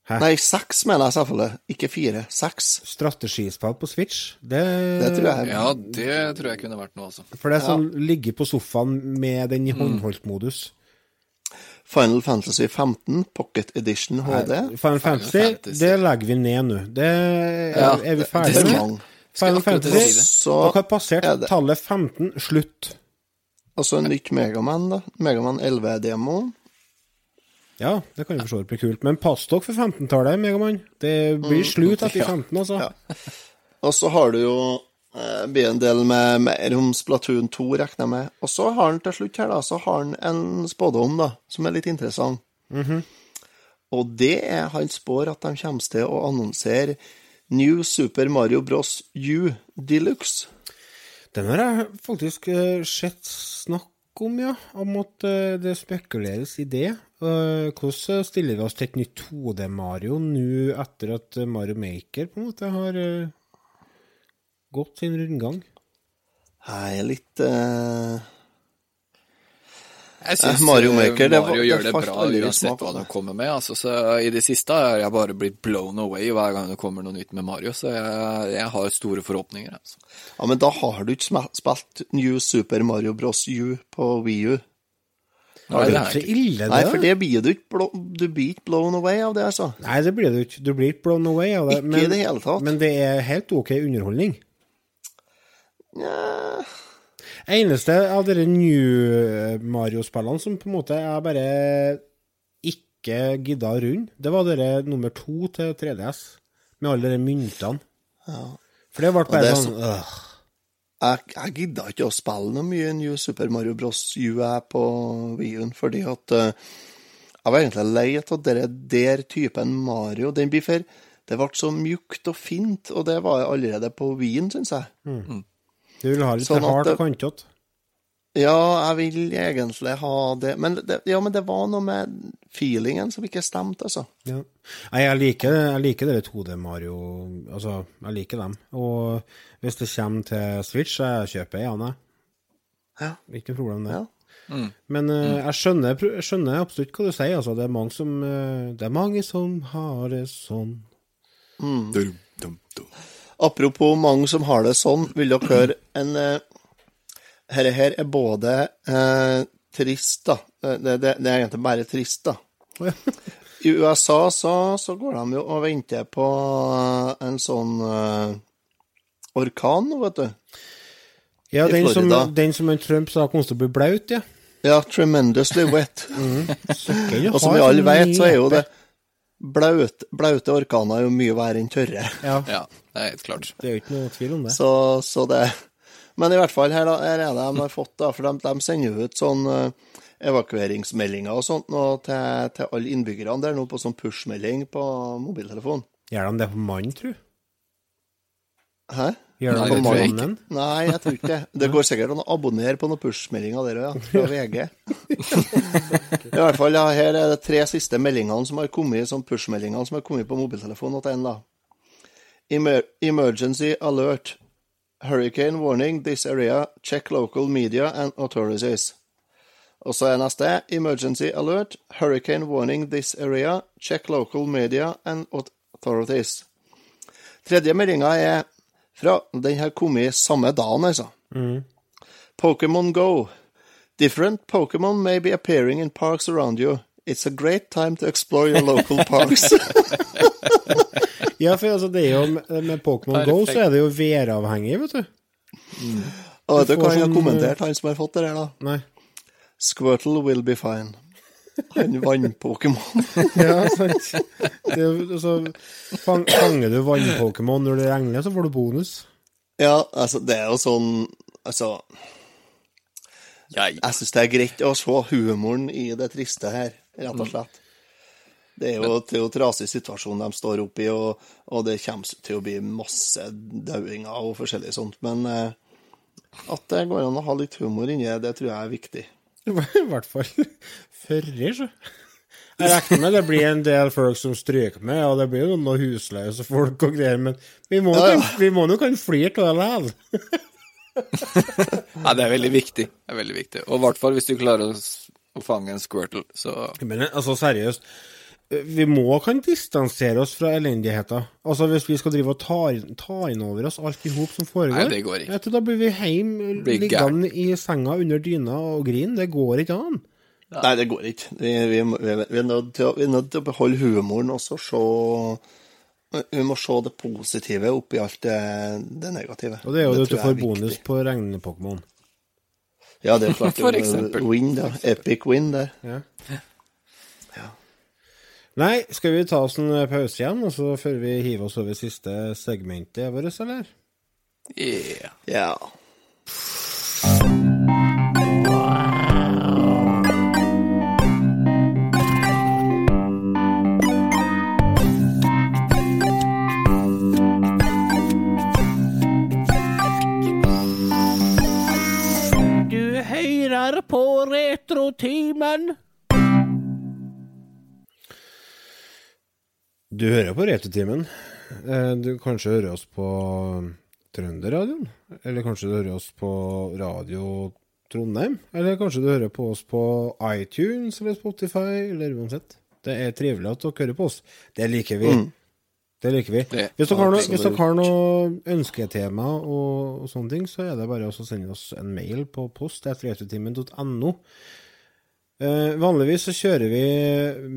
[SPEAKER 1] Hæ?
[SPEAKER 2] Nei, seks mener jeg selvfølgelig. Ikke fire. Seks.
[SPEAKER 1] Strategispill på Switch, det,
[SPEAKER 2] Det tror jeg.
[SPEAKER 3] Ja, det tror jeg kunne vært noe, altså.
[SPEAKER 1] For det er sånn ligge på sofaen med den i håndholdt-modus.
[SPEAKER 2] Final Fantasy 15 Pocket Edition HD.
[SPEAKER 1] Final Fantasy,
[SPEAKER 3] Fantasy.
[SPEAKER 1] det legger vi ned nå. Det er,
[SPEAKER 3] Ja,
[SPEAKER 1] er vi ferdige
[SPEAKER 2] er
[SPEAKER 1] med. Final Fantasy.
[SPEAKER 2] Så
[SPEAKER 1] dere har passert
[SPEAKER 2] er
[SPEAKER 1] tallet 15. Slutt.
[SPEAKER 2] altså nytt Megaman, da. Megaman 11-demo.
[SPEAKER 1] Ja, det kan jo for så vidt bli kult. Men pass dere for 15-tallet, Megaman. Det blir slutt etter 15, altså.
[SPEAKER 2] Ja. Og så har du jo eh, blir en del med mer om Splatoon 2, regner jeg med. Og så har han til slutt her, da, så har han en spådom, da, som er litt interessant. Og det er han spår at de kommer til å annonsere New Super Mario Bros. U Deluxe.
[SPEAKER 1] Den har jeg faktisk eh, sett snakk om, ja. Om at eh, det spekuleres i det. Hvordan stiller vi oss til et nytt 2D-Mario nå etter at Mario Maker på en måte har gått sin rundgang?
[SPEAKER 2] Jeg er litt uh...
[SPEAKER 3] Jeg syns
[SPEAKER 2] Mario Maker, det var-
[SPEAKER 3] Mario
[SPEAKER 2] det
[SPEAKER 3] gjør det
[SPEAKER 2] det
[SPEAKER 3] bra uansett hva
[SPEAKER 2] altså.
[SPEAKER 3] de kommer med. Altså, så I det siste har jeg bare blitt blown away hver gang det kommer noe nytt med Mario, så jeg, jeg har store forhåpninger. Altså.
[SPEAKER 2] Ja, men da har du ikke spilt New Super Mario Bros. U på Wii U.
[SPEAKER 3] Nei,
[SPEAKER 1] det er ikke så ille, det.
[SPEAKER 2] Nei, for det blir du ikke blo- Du blir ikke blown away av det, altså.
[SPEAKER 1] Nei, det blir du ikke. Du blir ikke blown away av det.
[SPEAKER 2] Ikke i det hele tatt.
[SPEAKER 1] Men det er helt OK underholdning.
[SPEAKER 2] Nja
[SPEAKER 1] Eneste av dere New Mario-spillene som på en måte jeg bare ikke gidda rundt runde, det var dere nummer to til 3DS, med alle de myntene. For det ble bare
[SPEAKER 2] er
[SPEAKER 1] sånn øh.
[SPEAKER 2] Jeg, jeg gidda ikke å spille noe mye New Super Mario Bros. U jeg på Wii U-en, fordi at uh, jeg var egentlig lei av dere der typen Mario. Den blir for Det ble så mjukt og fint, og det var allerede på Wien, syns jeg.
[SPEAKER 1] Du vil ha litt
[SPEAKER 2] Sånn
[SPEAKER 1] hardt
[SPEAKER 2] det-
[SPEAKER 1] og kantete.
[SPEAKER 2] Ja, jeg vil egentlig ha det, men det, ja, men det var noe med feelingen som ikke stemte, altså.
[SPEAKER 1] Ja. Nei, jeg liker, jeg liker dere 2D-Mario. Altså, jeg liker dem. Og hvis det kommer til Switch, så jeg kjøper jeg gjerne.
[SPEAKER 2] Ja.
[SPEAKER 1] Ikke noe problem, det.
[SPEAKER 2] Ja.
[SPEAKER 1] Men uh, jeg, skjønner, jeg skjønner absolutt hva du sier. Altså, det, er mange som, uh, det er mange som har det sånn.
[SPEAKER 3] Dum, dum, dum.
[SPEAKER 2] Apropos mange som har det sånn, vil dere høre en uh, Herre her er både eh, trist, da. Eh, Det, det, det er egentlig bare trist, da. I USA så, så går de jo og venter på eh, en sånn eh, orkan nå, vet du.
[SPEAKER 1] Ja, den som, den som Trump sa kom til å bli blaut, ja.
[SPEAKER 2] Ja, tremendously wet.
[SPEAKER 1] mm.
[SPEAKER 2] Og som vi alle vet, så er jo det blaut, Blaute orkaner er jo mye verre enn tørre.
[SPEAKER 1] Ja,
[SPEAKER 3] Ja, det er helt klart.
[SPEAKER 1] det er jo ikke noe tvil om det.
[SPEAKER 2] Så, så det Men i hvert fall, her, her er det de har fått, da, for de, de sender ut sånn eh, evakueringsmeldinger og sånt nå til, til alle innbyggerne der nå på sånn push-melding på mobiltelefon.
[SPEAKER 1] Gjør de det på mannen, tru?
[SPEAKER 2] Hæ?
[SPEAKER 1] Gjør det på morgenen?
[SPEAKER 2] Nei, jeg tror ikke det. Det går sikkert an å abonnere på noen push-meldinger der òg, ja. Fra VG. I hvert fall, ja, her er det tre siste meldingene som har kommet, som push-meldingene som har kommet på mobiltelefonen til en, da. Emer emergency alert. Hurricane warning this area. Check local media and authorities. Og så er neste emergency alert. Hurricane warning this area. Check local media and authorities. Tredje meldinga er fra Den har kommet samme dagen, altså. Pokémon Go. Different Pokémon may be appearing in parks around you. It's a great time to explore your local parks.
[SPEAKER 1] Ja, for altså, det er jo med, Pokémon Go så er det jo væravhengig, vet du.
[SPEAKER 2] Og vet du hva han har
[SPEAKER 1] sånn,
[SPEAKER 2] kommentert, han som har fått det her, da?
[SPEAKER 1] Nei.
[SPEAKER 2] Squirtle will be fine. Han vann-Pokémon.
[SPEAKER 1] Ja, sant. Det altså, fang, fanger du vann-Pokémon når det regner, så får du bonus.
[SPEAKER 2] ja, altså, det er jo sånn Altså, jeg syns det er greit å se humoren i det triste her, rett og slett. Det er jo, en trasig situasjon de står oppe i, og, og det kommer til å bli masse dauinger og forskjellig sånt. Men eh, at det går an å ha litt humor inni det, det tror jeg er viktig.
[SPEAKER 1] I hvert fall førre, så. Jeg regner med det blir en del folk som stryker med, og det blir jo noen husløse folk og greier, men vi må,
[SPEAKER 2] Ja,
[SPEAKER 1] jo kan flire av det likevel.
[SPEAKER 3] Nei, det er veldig viktig. Det er veldig viktig. Og i hvert fall hvis du klarer å fange en squirtle, så
[SPEAKER 1] Men altså, seriøst. Vi må kan distansere oss fra elendigheten. Altså, Hvis vi skal drive og ta, ta inn over oss alt i hop som foregår
[SPEAKER 3] Nei, det går ikke.
[SPEAKER 1] Etter, Da blir vi hjemme,
[SPEAKER 3] Blir
[SPEAKER 1] liggende i senga under dyna og grine. Det går ikke an.
[SPEAKER 2] Nei, det går ikke. Vi, vi, vi, vi, er nødt til å, vi er nødt til å beholde humoren og så se Vi må se det positive oppi alt det, det negative.
[SPEAKER 1] Og det er jo det at du får bonus på regne-Pokémon.
[SPEAKER 2] Ja, det er klart.
[SPEAKER 3] For eksempel.
[SPEAKER 2] Win, da. Epic win der.
[SPEAKER 1] Ja.
[SPEAKER 2] Ja.
[SPEAKER 1] Nei, skal vi ta oss en eh, pause igjen, og så før vi hiver oss over siste segmentet vårt, eller?
[SPEAKER 3] Yeah.
[SPEAKER 2] Ja.
[SPEAKER 1] Du høyrer på Retrotimen. Du hører på Retrotimen. Eh, Du kanskje hører oss på Trønderradioen? Eller kanskje du hører oss på Radio Trondheim? Eller kanskje du hører på oss på iTunes eller Spotify, eller uansett. Det er trivelig at dere hører på oss. Det liker vi. Det liker vi.
[SPEAKER 3] Det-
[SPEAKER 1] Hvis dere noe, hvis dere har noe ønsketema og, og sånne ting, så er det bare å sende oss en mail på post etter retrotimen.no. Eh, vanligvis så kjører vi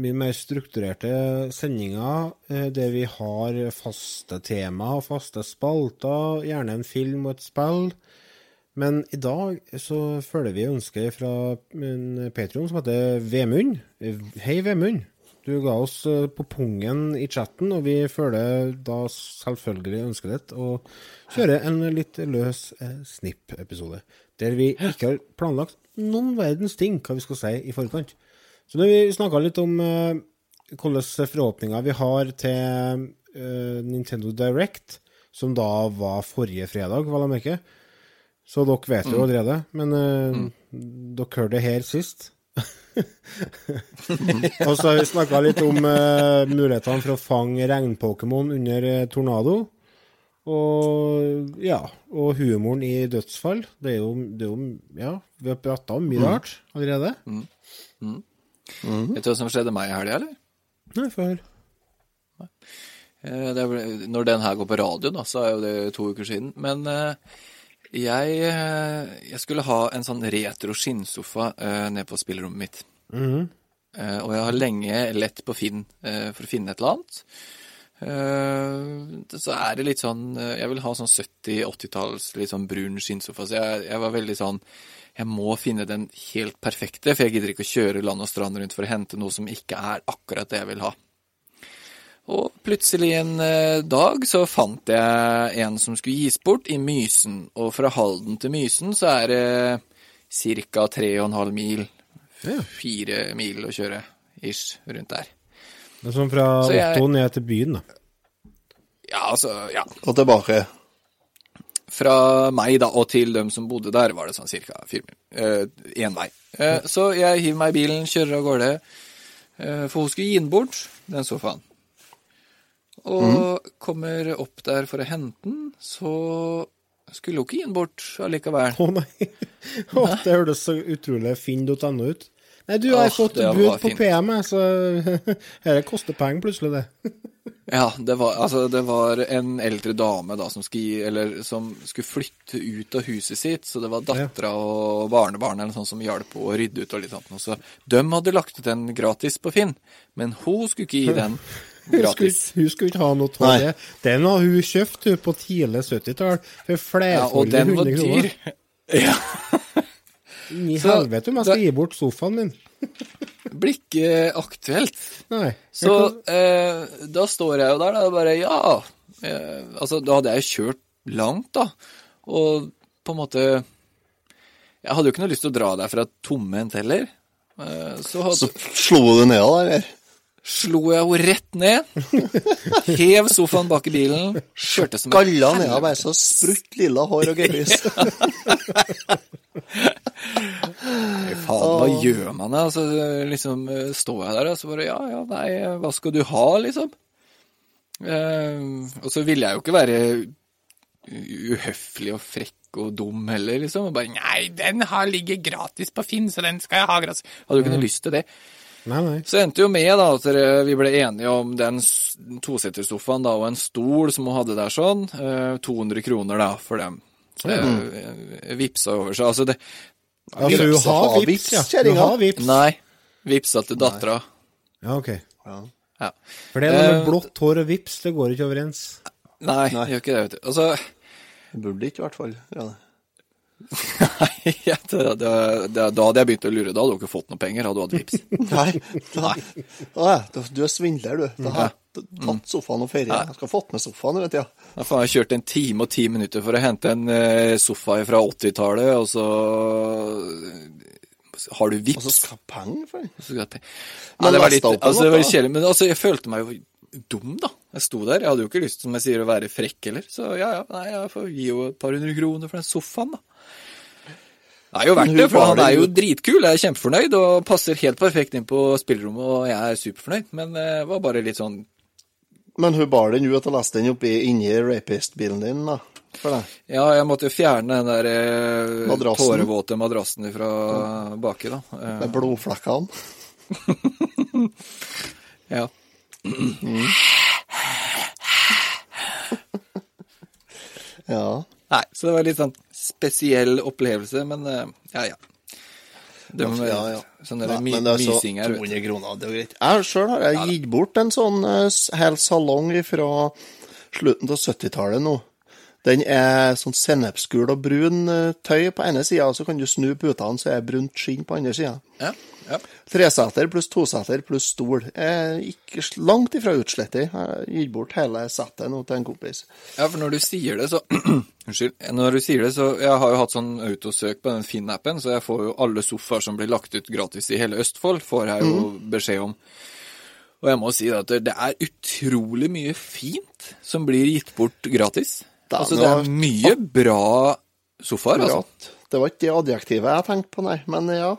[SPEAKER 1] mye mer strukturerte sendinger eh, der vi har faste tema og faste spalter, gjerne en film og et spill. Men i dag så følger vi ønsket fra en Patron som heter Vemund. Hei, Vemund. Du ga oss eh, på pungen i chatten, og vi følger da selvfølgelig ønsket ditt å kjøre en litt løs eh, snipp-episode. Der vi ikke har planlagt noen verdens ting hva vi skal si i forkant. Så nå har vi snakka litt om uh, hvilke forhåpninger vi har til uh, Nintendo Direct, som da var forrige fredag, vel å merke. Så dere vet jo allerede, men eh, dere hørte det her sist. og så har vi snakka litt om uh, mulighetene for å fange regnpokémon under eh, tornado. Og ja, og humoren i dødsfall. Det er jo, det er jo Ja, vi har prata om mye rart allerede.
[SPEAKER 3] Vet du hva som skjedde meg i helga, eller?
[SPEAKER 1] Nei, få høre.
[SPEAKER 3] Eh, Det ble, når den her går på radio, da, så er jo det to uker siden. Men eh, jeg, eh, jeg skulle ha en sånn retro skinnsofa eh, nede på spillerommet mitt.
[SPEAKER 1] Mhm.
[SPEAKER 3] Eh, og jeg har lenge lett på Finn eh, for å finne et eller annet. Eh, så er det litt sånn eh, Jeg vil ha sånn 70-80-talls litt sånn brun skinnsofa. Så jeg, jeg var veldig sånn Jeg må finne den helt perfekte, for jeg gidder ikke å kjøre land og strand rundt for å hente noe som ikke er akkurat det jeg vil ha. Og plutselig en eh, dag så fant jeg en som skulle gis bort i Mysen. Og fra Halden til Mysen så er det ca. 3,5 mil. Fire mil å kjøre, ish, rundt der.
[SPEAKER 1] Det er sånn fra
[SPEAKER 3] Så jeg-
[SPEAKER 1] Otto ned til byen, da.
[SPEAKER 3] Ja, altså, ja.
[SPEAKER 2] Og tilbake.
[SPEAKER 3] Fra meg da, og til dem som bodde der, var det sånn cirka fire mil. Eh, vei. Eh, så jeg hiver meg i bilen, kjører av gårde. Eh, for hun skulle gi den bort, den sofaen. Og kommer opp der for å hente den, så skulle hun ikke gi den bort allikevel.
[SPEAKER 1] Å nei. Oh, det hørtes så utrolig finn.no ut. Nei, du har
[SPEAKER 3] oh,
[SPEAKER 1] fått bud på. PM, så dette koster penger plutselig, det.
[SPEAKER 3] Ja, det var, altså, det var en eldre dame da som skulle, eller, som skulle flytte ut av huset sitt, så det var dattera og barnebarnet eller sånn som hjalp henne å rydde ut og litt sånt. Så de hadde lagt ut den gratis på Finn, men hun skulle ikke gi den
[SPEAKER 1] Hun skulle,
[SPEAKER 3] gratis.
[SPEAKER 1] hun skulle ikke ha noe av det. Den har hun kjøpt hun, på tidlig 70-tall for
[SPEAKER 3] Ja, og den var dyr. Ja,
[SPEAKER 1] I
[SPEAKER 3] Så-
[SPEAKER 1] helvete om jeg skal gi bort sofaen min.
[SPEAKER 3] blir ikke aktuelt.
[SPEAKER 1] Nei.
[SPEAKER 3] Så
[SPEAKER 1] kan-
[SPEAKER 3] eh, da står jeg jo der da, og bare ja. Eh, altså, da hadde jeg jo kjørt langt, da. Og på en måte Jeg hadde jo ikke noe lyst til å dra derfra tomhendt heller. Eh, så hadde,
[SPEAKER 2] Så slo du ned da, eller?
[SPEAKER 3] slo jeg henne rett ned. Hev sofaen bak i bilen. Kjørte som et
[SPEAKER 2] Galla ned av meg så sprutt lilla hår og gebris.
[SPEAKER 3] Faen, hva gjør man da? Så liksom eh, står jeg der, og så bare ja, ja, nei, hva skal du ha, liksom? Eh, og så ville jeg jo ikke være uhøflig og frekk og dum heller, liksom. Og bare nei, den har ligger gratis på Finn, så den skal jeg ha gratis. Hadde jo ikke noe lyst til det.
[SPEAKER 1] Nei, nei.
[SPEAKER 3] Så endte jo med da at vi ble enige om den tosetersofaen da, og en stol som hun hadde der sånn. eh, 200 kroner da, for dem. Mm. Vipsa over seg. Altså det
[SPEAKER 1] Altså, hun har vips,
[SPEAKER 2] vips,
[SPEAKER 1] ja. Hun har vips.
[SPEAKER 3] Nei. Vipsa til dattera.
[SPEAKER 1] Ja, ok.
[SPEAKER 2] Ja.
[SPEAKER 3] Ja.
[SPEAKER 1] For det er noe med
[SPEAKER 3] Eh,
[SPEAKER 1] blått hår og vips, det går ikke overens.
[SPEAKER 3] Nei, det gjør ikke det, vet du. Altså,
[SPEAKER 2] Burde ikke, i hvert fall. Ja.
[SPEAKER 3] ja, det, det, da, da hadde jeg begynt å lure. Da hadde du ikke fått noe penger, hadde du hatt vips.
[SPEAKER 2] Nei. Da, du- er svindler, du. Da har jeg tatt sofaen og ferie. Jeg skal fått med sofaen, vet. Ja.
[SPEAKER 3] Da faen, jeg kjørte en time og ti minutter for å hente en eh, sofa fra 80-tallet, og så eh, har du vips?
[SPEAKER 2] Og så skal jeg penger for
[SPEAKER 3] jeg
[SPEAKER 2] Men
[SPEAKER 3] Ja, det var litt, altså, det var kjedelig, men altså, jeg følte meg jo dum, da. Jeg sto der. Jeg hadde jo ikke lyst, som jeg sier, å være frekk heller. Så ja, ja, nei, jeg får gi jo et par hundre kroner for den sofaen, da. Det er jo verdt det, for han er jo dritkul. Jeg er kjempefornøyd og passer helt perfekt inn på spillerommet, og jeg er superfornøyd. Men eh, det var bare litt sånn
[SPEAKER 2] Men hun bar den ut og leste den oppi inni rapist-bilen din, da. For deg.
[SPEAKER 3] Ja, jeg måtte jo fjerne den der eh,
[SPEAKER 2] Madrassen.
[SPEAKER 3] tårevåte madrassen fra baki, da. Eh,
[SPEAKER 2] Med blodflekkene.
[SPEAKER 3] ja.
[SPEAKER 2] Ja.
[SPEAKER 3] Nei, så det var litt sånn spesiell opplevelse, men eh, ja, ja. Det med
[SPEAKER 2] ja, ja.
[SPEAKER 3] sånn my
[SPEAKER 2] men det er så
[SPEAKER 3] mysing her,
[SPEAKER 2] 200 kroner, det er greit. Jeg sjøl har jeg gitt bort en sånn eh, hel salong fra slutten av 70-tallet nå. Den er sånn sennepsgul og brun eh, tøy på ene sida, og så kan du snu putene så er det brunt skinn på andre sida.
[SPEAKER 3] Ja, ja.
[SPEAKER 2] Treseter pluss toseter pluss stol. Ikke langt ifra utslettet. Jeg gitt bort hele settet nå til en kompis.
[SPEAKER 3] Ja, for når du sier det, så Unnskyld. Når du sier det, så Jeg har jo hatt sånn autosøk på den Finn-appen, så jeg får jo alle sofaer som blir lagt ut gratis i hele Østfold, får jeg jo beskjed om. Og jeg må si at det er utrolig mye fint som blir gitt bort gratis. Altså, det er mye bra sofaer, altså.
[SPEAKER 2] Det var ikke det adjektivet jeg tenkte på, nei. Men ja.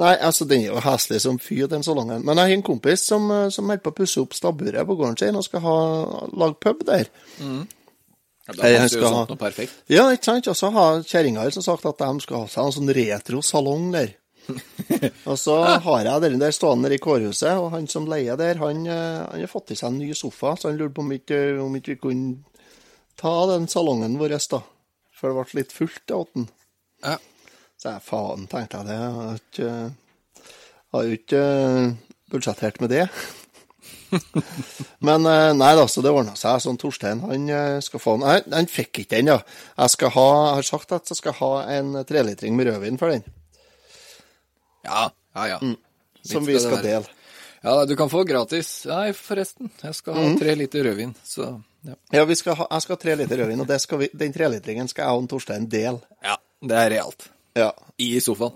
[SPEAKER 2] Nei, altså, den er jo heslig som fy, den salongen. Men jeg har en kompis som, eh, som holder på å pusse opp stabburet på gården sin og skal ha lage pub der.
[SPEAKER 3] Ja, da passer jo sånt noe perfekt.
[SPEAKER 2] Ja, ikke sant? Og så har kjerringa som sagt at de skal ha seg en sånn retro-salong der. og så har jeg den der stående nede i kårhuset, og han som leier der, han, eh, han har fått til seg en ny sofa, så han lurte på om ikke, om ikke vi kunne ta den salongen vår, da. For det ble litt fullt til åtten.
[SPEAKER 3] Ja.
[SPEAKER 2] Så jeg faen, tenkte jeg det. Jeg har ikke, har jo ikke eh, budsjettert med det. Men eh, nei da, så det ordna seg. Sånn Torstein, han eh, skal få den. Nei, han fikk ikke den, ja. Jeg, skal ha, jeg har sagt at jeg skal ha en trelitring med rødvin for den.
[SPEAKER 3] Ja, ja, ja.
[SPEAKER 2] Mm. Som vi skal dele.
[SPEAKER 3] Ja, du kan få gratis. Nei, forresten. Jeg skal ha tre liter rødvin, så ja.
[SPEAKER 2] Ja, vi skal ha, jeg skal ha tre liter rødvin, og det skal vi, den trelitringen skal jeg og Torstein dele.
[SPEAKER 3] ja. Det er realt.
[SPEAKER 2] Ja.
[SPEAKER 3] I sofaen.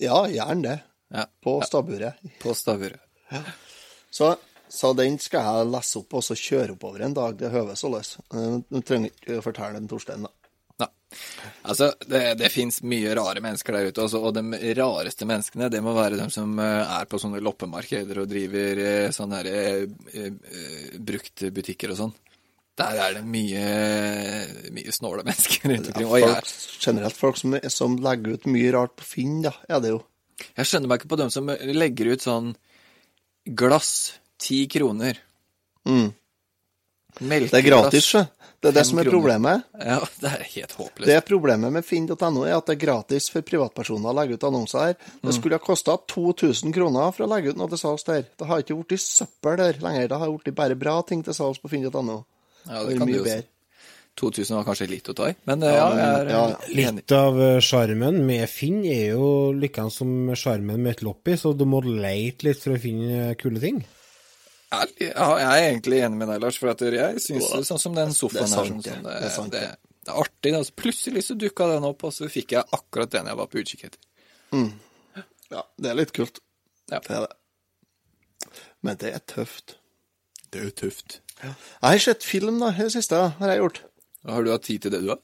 [SPEAKER 2] ja, gjerne det.
[SPEAKER 3] Ja.
[SPEAKER 2] På stabburet.
[SPEAKER 3] På stavburet.
[SPEAKER 2] Så, så den skal jeg lese opp og så kjøre oppover en dag. Det høves å løse. Du trenger ikke å fortelle den Torstein, da.
[SPEAKER 3] Altså, det, det fins mye rare mennesker der ute, også, og de rareste menneskene, det må være de som eh, er på sånne loppemarkeder og driver eh, sånne her, eh, eh, bruktbutikker og sånn. Der er det mye, mye snåle mennesker rundt omkring. Ja,
[SPEAKER 2] Folk, generelt folk som, som legger ut mye rart på Finn, da, er det jo.
[SPEAKER 3] jeg skjønner meg ikke på dem som legger ut sånn glass, ti kroner.
[SPEAKER 2] Mm.
[SPEAKER 3] Melkeglass.
[SPEAKER 2] Det er gratis, sjø. Det er det som er
[SPEAKER 3] kroner.
[SPEAKER 2] problemet.
[SPEAKER 3] Ja, det er helt håpløst.
[SPEAKER 2] Det er problemet med finn.no, er at det er gratis for privatpersoner å legge ut annonser her. Det skulle ha kosta 2000 kroner for å legge ut noe til salgs der. Det har ikke blitt søppel der lenger. Det har blitt bare bra ting til salgs på finn.no.
[SPEAKER 3] Ja,
[SPEAKER 2] Det
[SPEAKER 3] det
[SPEAKER 2] er
[SPEAKER 3] kan
[SPEAKER 2] mye bedre.
[SPEAKER 3] 2000 var kanskje litt å ta i, men ja, jeg er
[SPEAKER 2] ja.
[SPEAKER 1] Litt av eh, sjarmen med Finn er jo likeens som sjarmen med et loppis, og du må leite litt for å finne kule ting.
[SPEAKER 3] Ja, ja, jeg er egentlig enig med deg, Lars, for at jeg syns sånn som den sofaen
[SPEAKER 2] er
[SPEAKER 3] her sånn,
[SPEAKER 2] det.
[SPEAKER 3] det,
[SPEAKER 2] Det
[SPEAKER 3] det, er artig. Altså, plutselig så dukka den opp, og så fikk jeg akkurat den jeg var på utkikk etter.
[SPEAKER 2] Ja, det er litt kult.
[SPEAKER 3] Ja.
[SPEAKER 2] Det er det. Men det er tøft.
[SPEAKER 3] Det er jo tøft.
[SPEAKER 2] Jeg har sett film da, i det siste, har jeg gjort.
[SPEAKER 3] Har du hatt tid til det, du, da?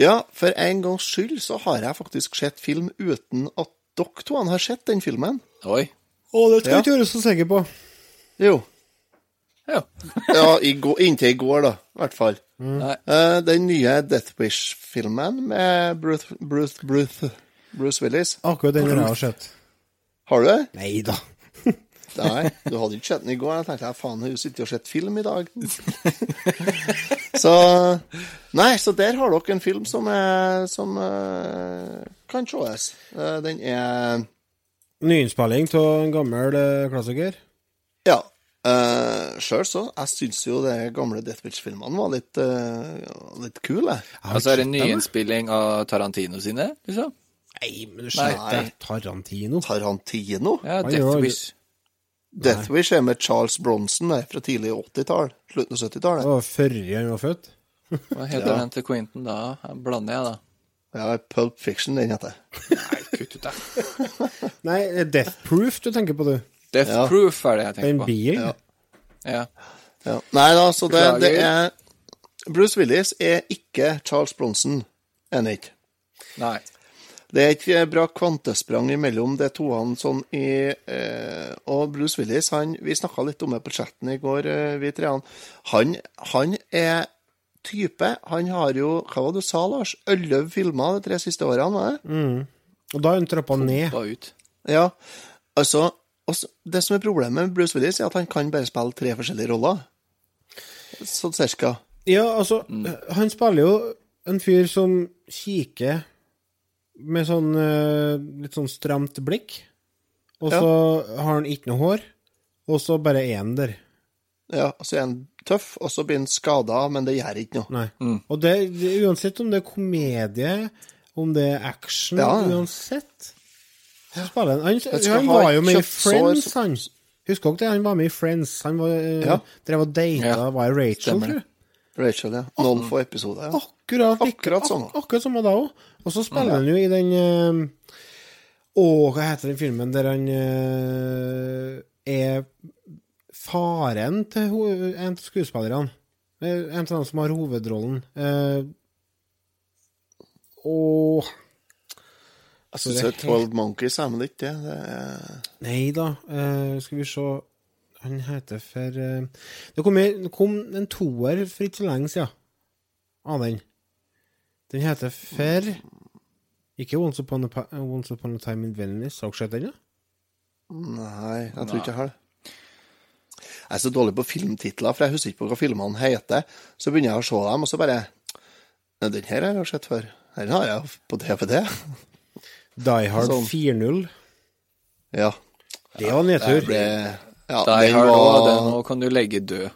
[SPEAKER 2] Ja, for en gangs skyld så har jeg faktisk sett film uten at dere to har sett den filmen.
[SPEAKER 3] Oi.
[SPEAKER 1] Å, det skal
[SPEAKER 2] Ja.
[SPEAKER 1] du ikke gjøre så sikker på.
[SPEAKER 2] Jo.
[SPEAKER 3] Ja.
[SPEAKER 2] Ja, i går, inntil i går, da, i hvert fall.
[SPEAKER 3] Mm.
[SPEAKER 2] Uh, den nye Death Wish-filmen med Bruce, Bruce, Bruce, Bruce Willis.
[SPEAKER 1] Akkurat den har jeg sett.
[SPEAKER 2] Har du det?
[SPEAKER 1] Nei da.
[SPEAKER 2] Nei, du hadde ikke sett den i går. Jeg tenkte faen, har du sittet og sett film i dag? så Nei, så der har dere en film som, er, som uh, kan sees. Uh, den er
[SPEAKER 1] Nyinnspilling av en gammel klassiker.
[SPEAKER 2] Ja. Uh, Sjøl så. Jeg syns jo de gamle Death Wish-filmene var litt, uh, litt kule.
[SPEAKER 3] Altså er det nyinnspilling av Tarantino sine, liksom?
[SPEAKER 1] Nei, men
[SPEAKER 2] du
[SPEAKER 1] skjønner. Tarantino.
[SPEAKER 2] Tarantino.
[SPEAKER 3] Ja, Death
[SPEAKER 1] gjør-
[SPEAKER 3] Wish.
[SPEAKER 2] Death Wish er med Charles Bronson der, fra tidlig 80-tall. Slutten av 70-tallet.
[SPEAKER 1] var før han var født.
[SPEAKER 3] Hva heter
[SPEAKER 2] Ja.
[SPEAKER 3] den til Quentin da? Her blander jeg, da.
[SPEAKER 2] Ja, Pulp Fiction, den heter.
[SPEAKER 3] Nei, kutt ut det.
[SPEAKER 1] Nei, Death Proof du tenker på, du.
[SPEAKER 3] Death
[SPEAKER 2] Ja.
[SPEAKER 3] Proof er det jeg tenker på.
[SPEAKER 1] En
[SPEAKER 2] Ja.
[SPEAKER 3] Ja.
[SPEAKER 2] Ja. Nei da, så det, det er Bruce Willis er ikke Charles Bronson. Enig ikke.
[SPEAKER 3] Nei.
[SPEAKER 2] Det er eh, bra kvantesprang imellom de han sånn i eh, Og Bruce Willis, han, vi snakka litt om det på chatten i går, eh, vi tre. Han, han er type Han har jo Hva var det du sa, Lars? Elleve filmer de tre siste årene, var det?
[SPEAKER 1] Og da har hun trappa ned.
[SPEAKER 3] Ut.
[SPEAKER 2] Ja. Altså også, Det som er problemet med Bruce Willis, er at han kan bare spille tre forskjellige roller. Sånn cirka.
[SPEAKER 1] Ja, altså, han spiller jo en fyr som kikker med sånn eh, litt sånn stramt blikk, og
[SPEAKER 2] Ja.
[SPEAKER 1] så har han ikke noe hår, og så bare er han der.
[SPEAKER 2] Ja, Så er han tøff, og så blir han skada, men det gjør ikke noe.
[SPEAKER 1] Nei. Og det, det, uansett om det er komedie, om det er action,
[SPEAKER 2] Ja.
[SPEAKER 1] uansett han. Han, han var jo med i Friends, han. Husker dere det? Han var med i Friends. Han var, eh,
[SPEAKER 2] Ja.
[SPEAKER 1] drev og data,
[SPEAKER 3] Ja,
[SPEAKER 1] var Rachel,
[SPEAKER 3] stemmer
[SPEAKER 1] tror jeg.
[SPEAKER 2] Rachel, ja. Noen få episoder. ja.
[SPEAKER 1] Akkurat,
[SPEAKER 2] Akkurat sånn.
[SPEAKER 1] Ak akkurat som da òg. Og så spiller han jo i den eh, Å, hva heter den filmen der han eh, er faren til ho en av skuespillerne? En av dem som har hovedrollen. Eh, Åh
[SPEAKER 2] Jeg syns det er Twelve Monkeys, er men det ikke det. det. er-
[SPEAKER 1] Nei da, Uh, skal vi se Han heter for uh, Det kom, kom en toer for ikke så lenge siden av den. Den heter for Ikke Once Upon a, Once Upon a Time in Venice. Har dere sett den? da?
[SPEAKER 2] Nei, jeg tror ikke jeg har det. Jeg er så dårlig på filmtitler, for jeg husker ikke på hva filmene heter. Så begynner jeg å se dem, og så bare den her har jeg sett før. Den har jeg på DVD.
[SPEAKER 1] Die Hard
[SPEAKER 2] Sånn.
[SPEAKER 1] 4-0.
[SPEAKER 2] Ja.
[SPEAKER 1] Det var nedtur.
[SPEAKER 2] Ble ja,
[SPEAKER 3] Die Hard
[SPEAKER 2] var-
[SPEAKER 3] det, den nå kan du legge død.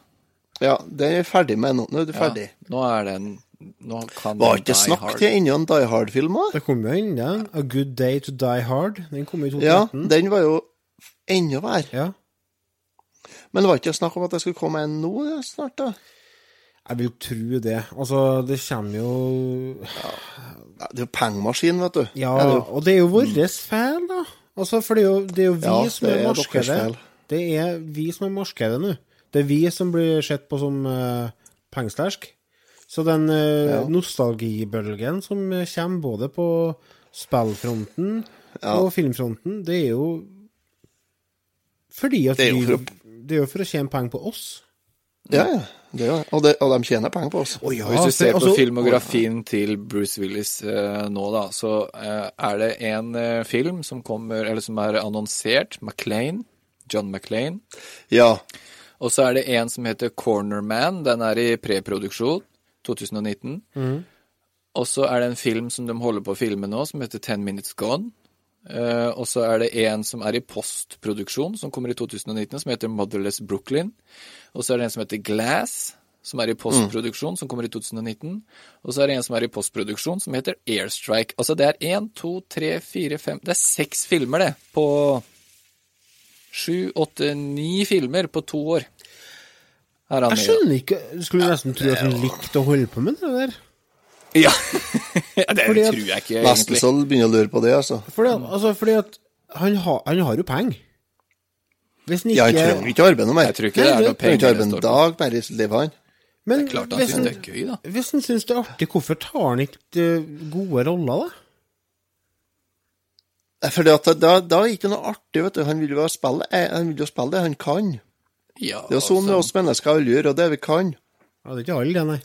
[SPEAKER 2] Ja, den er ferdig med nå. Nå er du
[SPEAKER 3] Ja,
[SPEAKER 2] ferdig.
[SPEAKER 3] nå er den Nå kan
[SPEAKER 2] Var ikke snakk
[SPEAKER 3] Hard.
[SPEAKER 2] til ennå en Die Hard-film òg?
[SPEAKER 1] Det kom jo ja A Good Day to Die Hard. Den kom i
[SPEAKER 2] Ja, den var jo enda verre.
[SPEAKER 1] Ja.
[SPEAKER 2] Men det var ikke snakk om at det skulle komme en nå snart, da?
[SPEAKER 1] Jeg vil tro det. Altså, det kommer jo
[SPEAKER 2] Ja, Det er jo pengemaskin, vet du.
[SPEAKER 1] Ja,
[SPEAKER 2] det
[SPEAKER 1] og det er jo vår feil, da. Altså, for det er jo, det er jo vi
[SPEAKER 2] Ja,
[SPEAKER 1] som er
[SPEAKER 2] er
[SPEAKER 1] markedet. Det er vi som er markedet nå. Det er vi som blir sett på som uh, pengesterk. Så den uh,
[SPEAKER 2] Ja.
[SPEAKER 1] nostalgibølgen som eh, kommer både på spillfronten og filmfronten, det er jo fordi at
[SPEAKER 2] Det er jo for å-
[SPEAKER 1] Det er jo for å tjene penger på oss.
[SPEAKER 2] Ja, ja. Det jo. Og, det, og de tjener penger på oss.
[SPEAKER 1] Oh, ja,
[SPEAKER 3] Hvis du ser
[SPEAKER 1] på
[SPEAKER 3] på
[SPEAKER 1] oh,
[SPEAKER 3] ja. til Bruce Willis eh, nå, da, så eh, er det en eh, film som kommer, eller som er annonsert, Maclean. John Maclean.
[SPEAKER 2] Ja.
[SPEAKER 3] Og så er det en som heter Corner Man, den er i preproduksjon, 2019. Og så er det en film som de holder på å filme nå, som heter Ten Minutes Gone. Eh, og så er det en som er i postproduksjon, som kommer i 2019, som heter Motherless Brooklyn. Og så er det en som heter Glass, som er i postproduksjon, som kommer i 2019. Og så er det en som er i postproduksjon, som heter Airstrike. Altså det er én, to, tre, fire, fem Det er seks filmer, det, på sju, åtte, ni filmer på to år. Er han
[SPEAKER 1] Jeg skjønner ikke skulle nesten tro at han likte å holde på med det der.
[SPEAKER 3] Ja. det
[SPEAKER 1] Fordi
[SPEAKER 3] tror jeg ikke,
[SPEAKER 2] Nesten så begynner å lure på det, altså.
[SPEAKER 1] Fordi altså, fordi at han, har- han har jo penger. Hvis han
[SPEAKER 2] Ja, han trenger ikke arbeide noe mer.
[SPEAKER 3] Jeg tror ikke det er noe
[SPEAKER 2] Han trenger ikke arbeide en dag mer i livet, han.
[SPEAKER 1] Men
[SPEAKER 3] Klart han
[SPEAKER 1] hvis
[SPEAKER 3] syns
[SPEAKER 1] han,
[SPEAKER 3] det er gøy, da.
[SPEAKER 1] hvis han syns det er artig, hvorfor tar han ikke eh, gode roller, da?
[SPEAKER 2] Fordi at da, da er det ikke noe artig, vet du. Han vil jo spille, eh, han vil jo spille det han kan.
[SPEAKER 3] Ja,
[SPEAKER 2] Det er jo sånn
[SPEAKER 3] altså,
[SPEAKER 2] vi mennesker alle gjør, og det vi kan.
[SPEAKER 1] Ja, det er ikke alle, det, nei.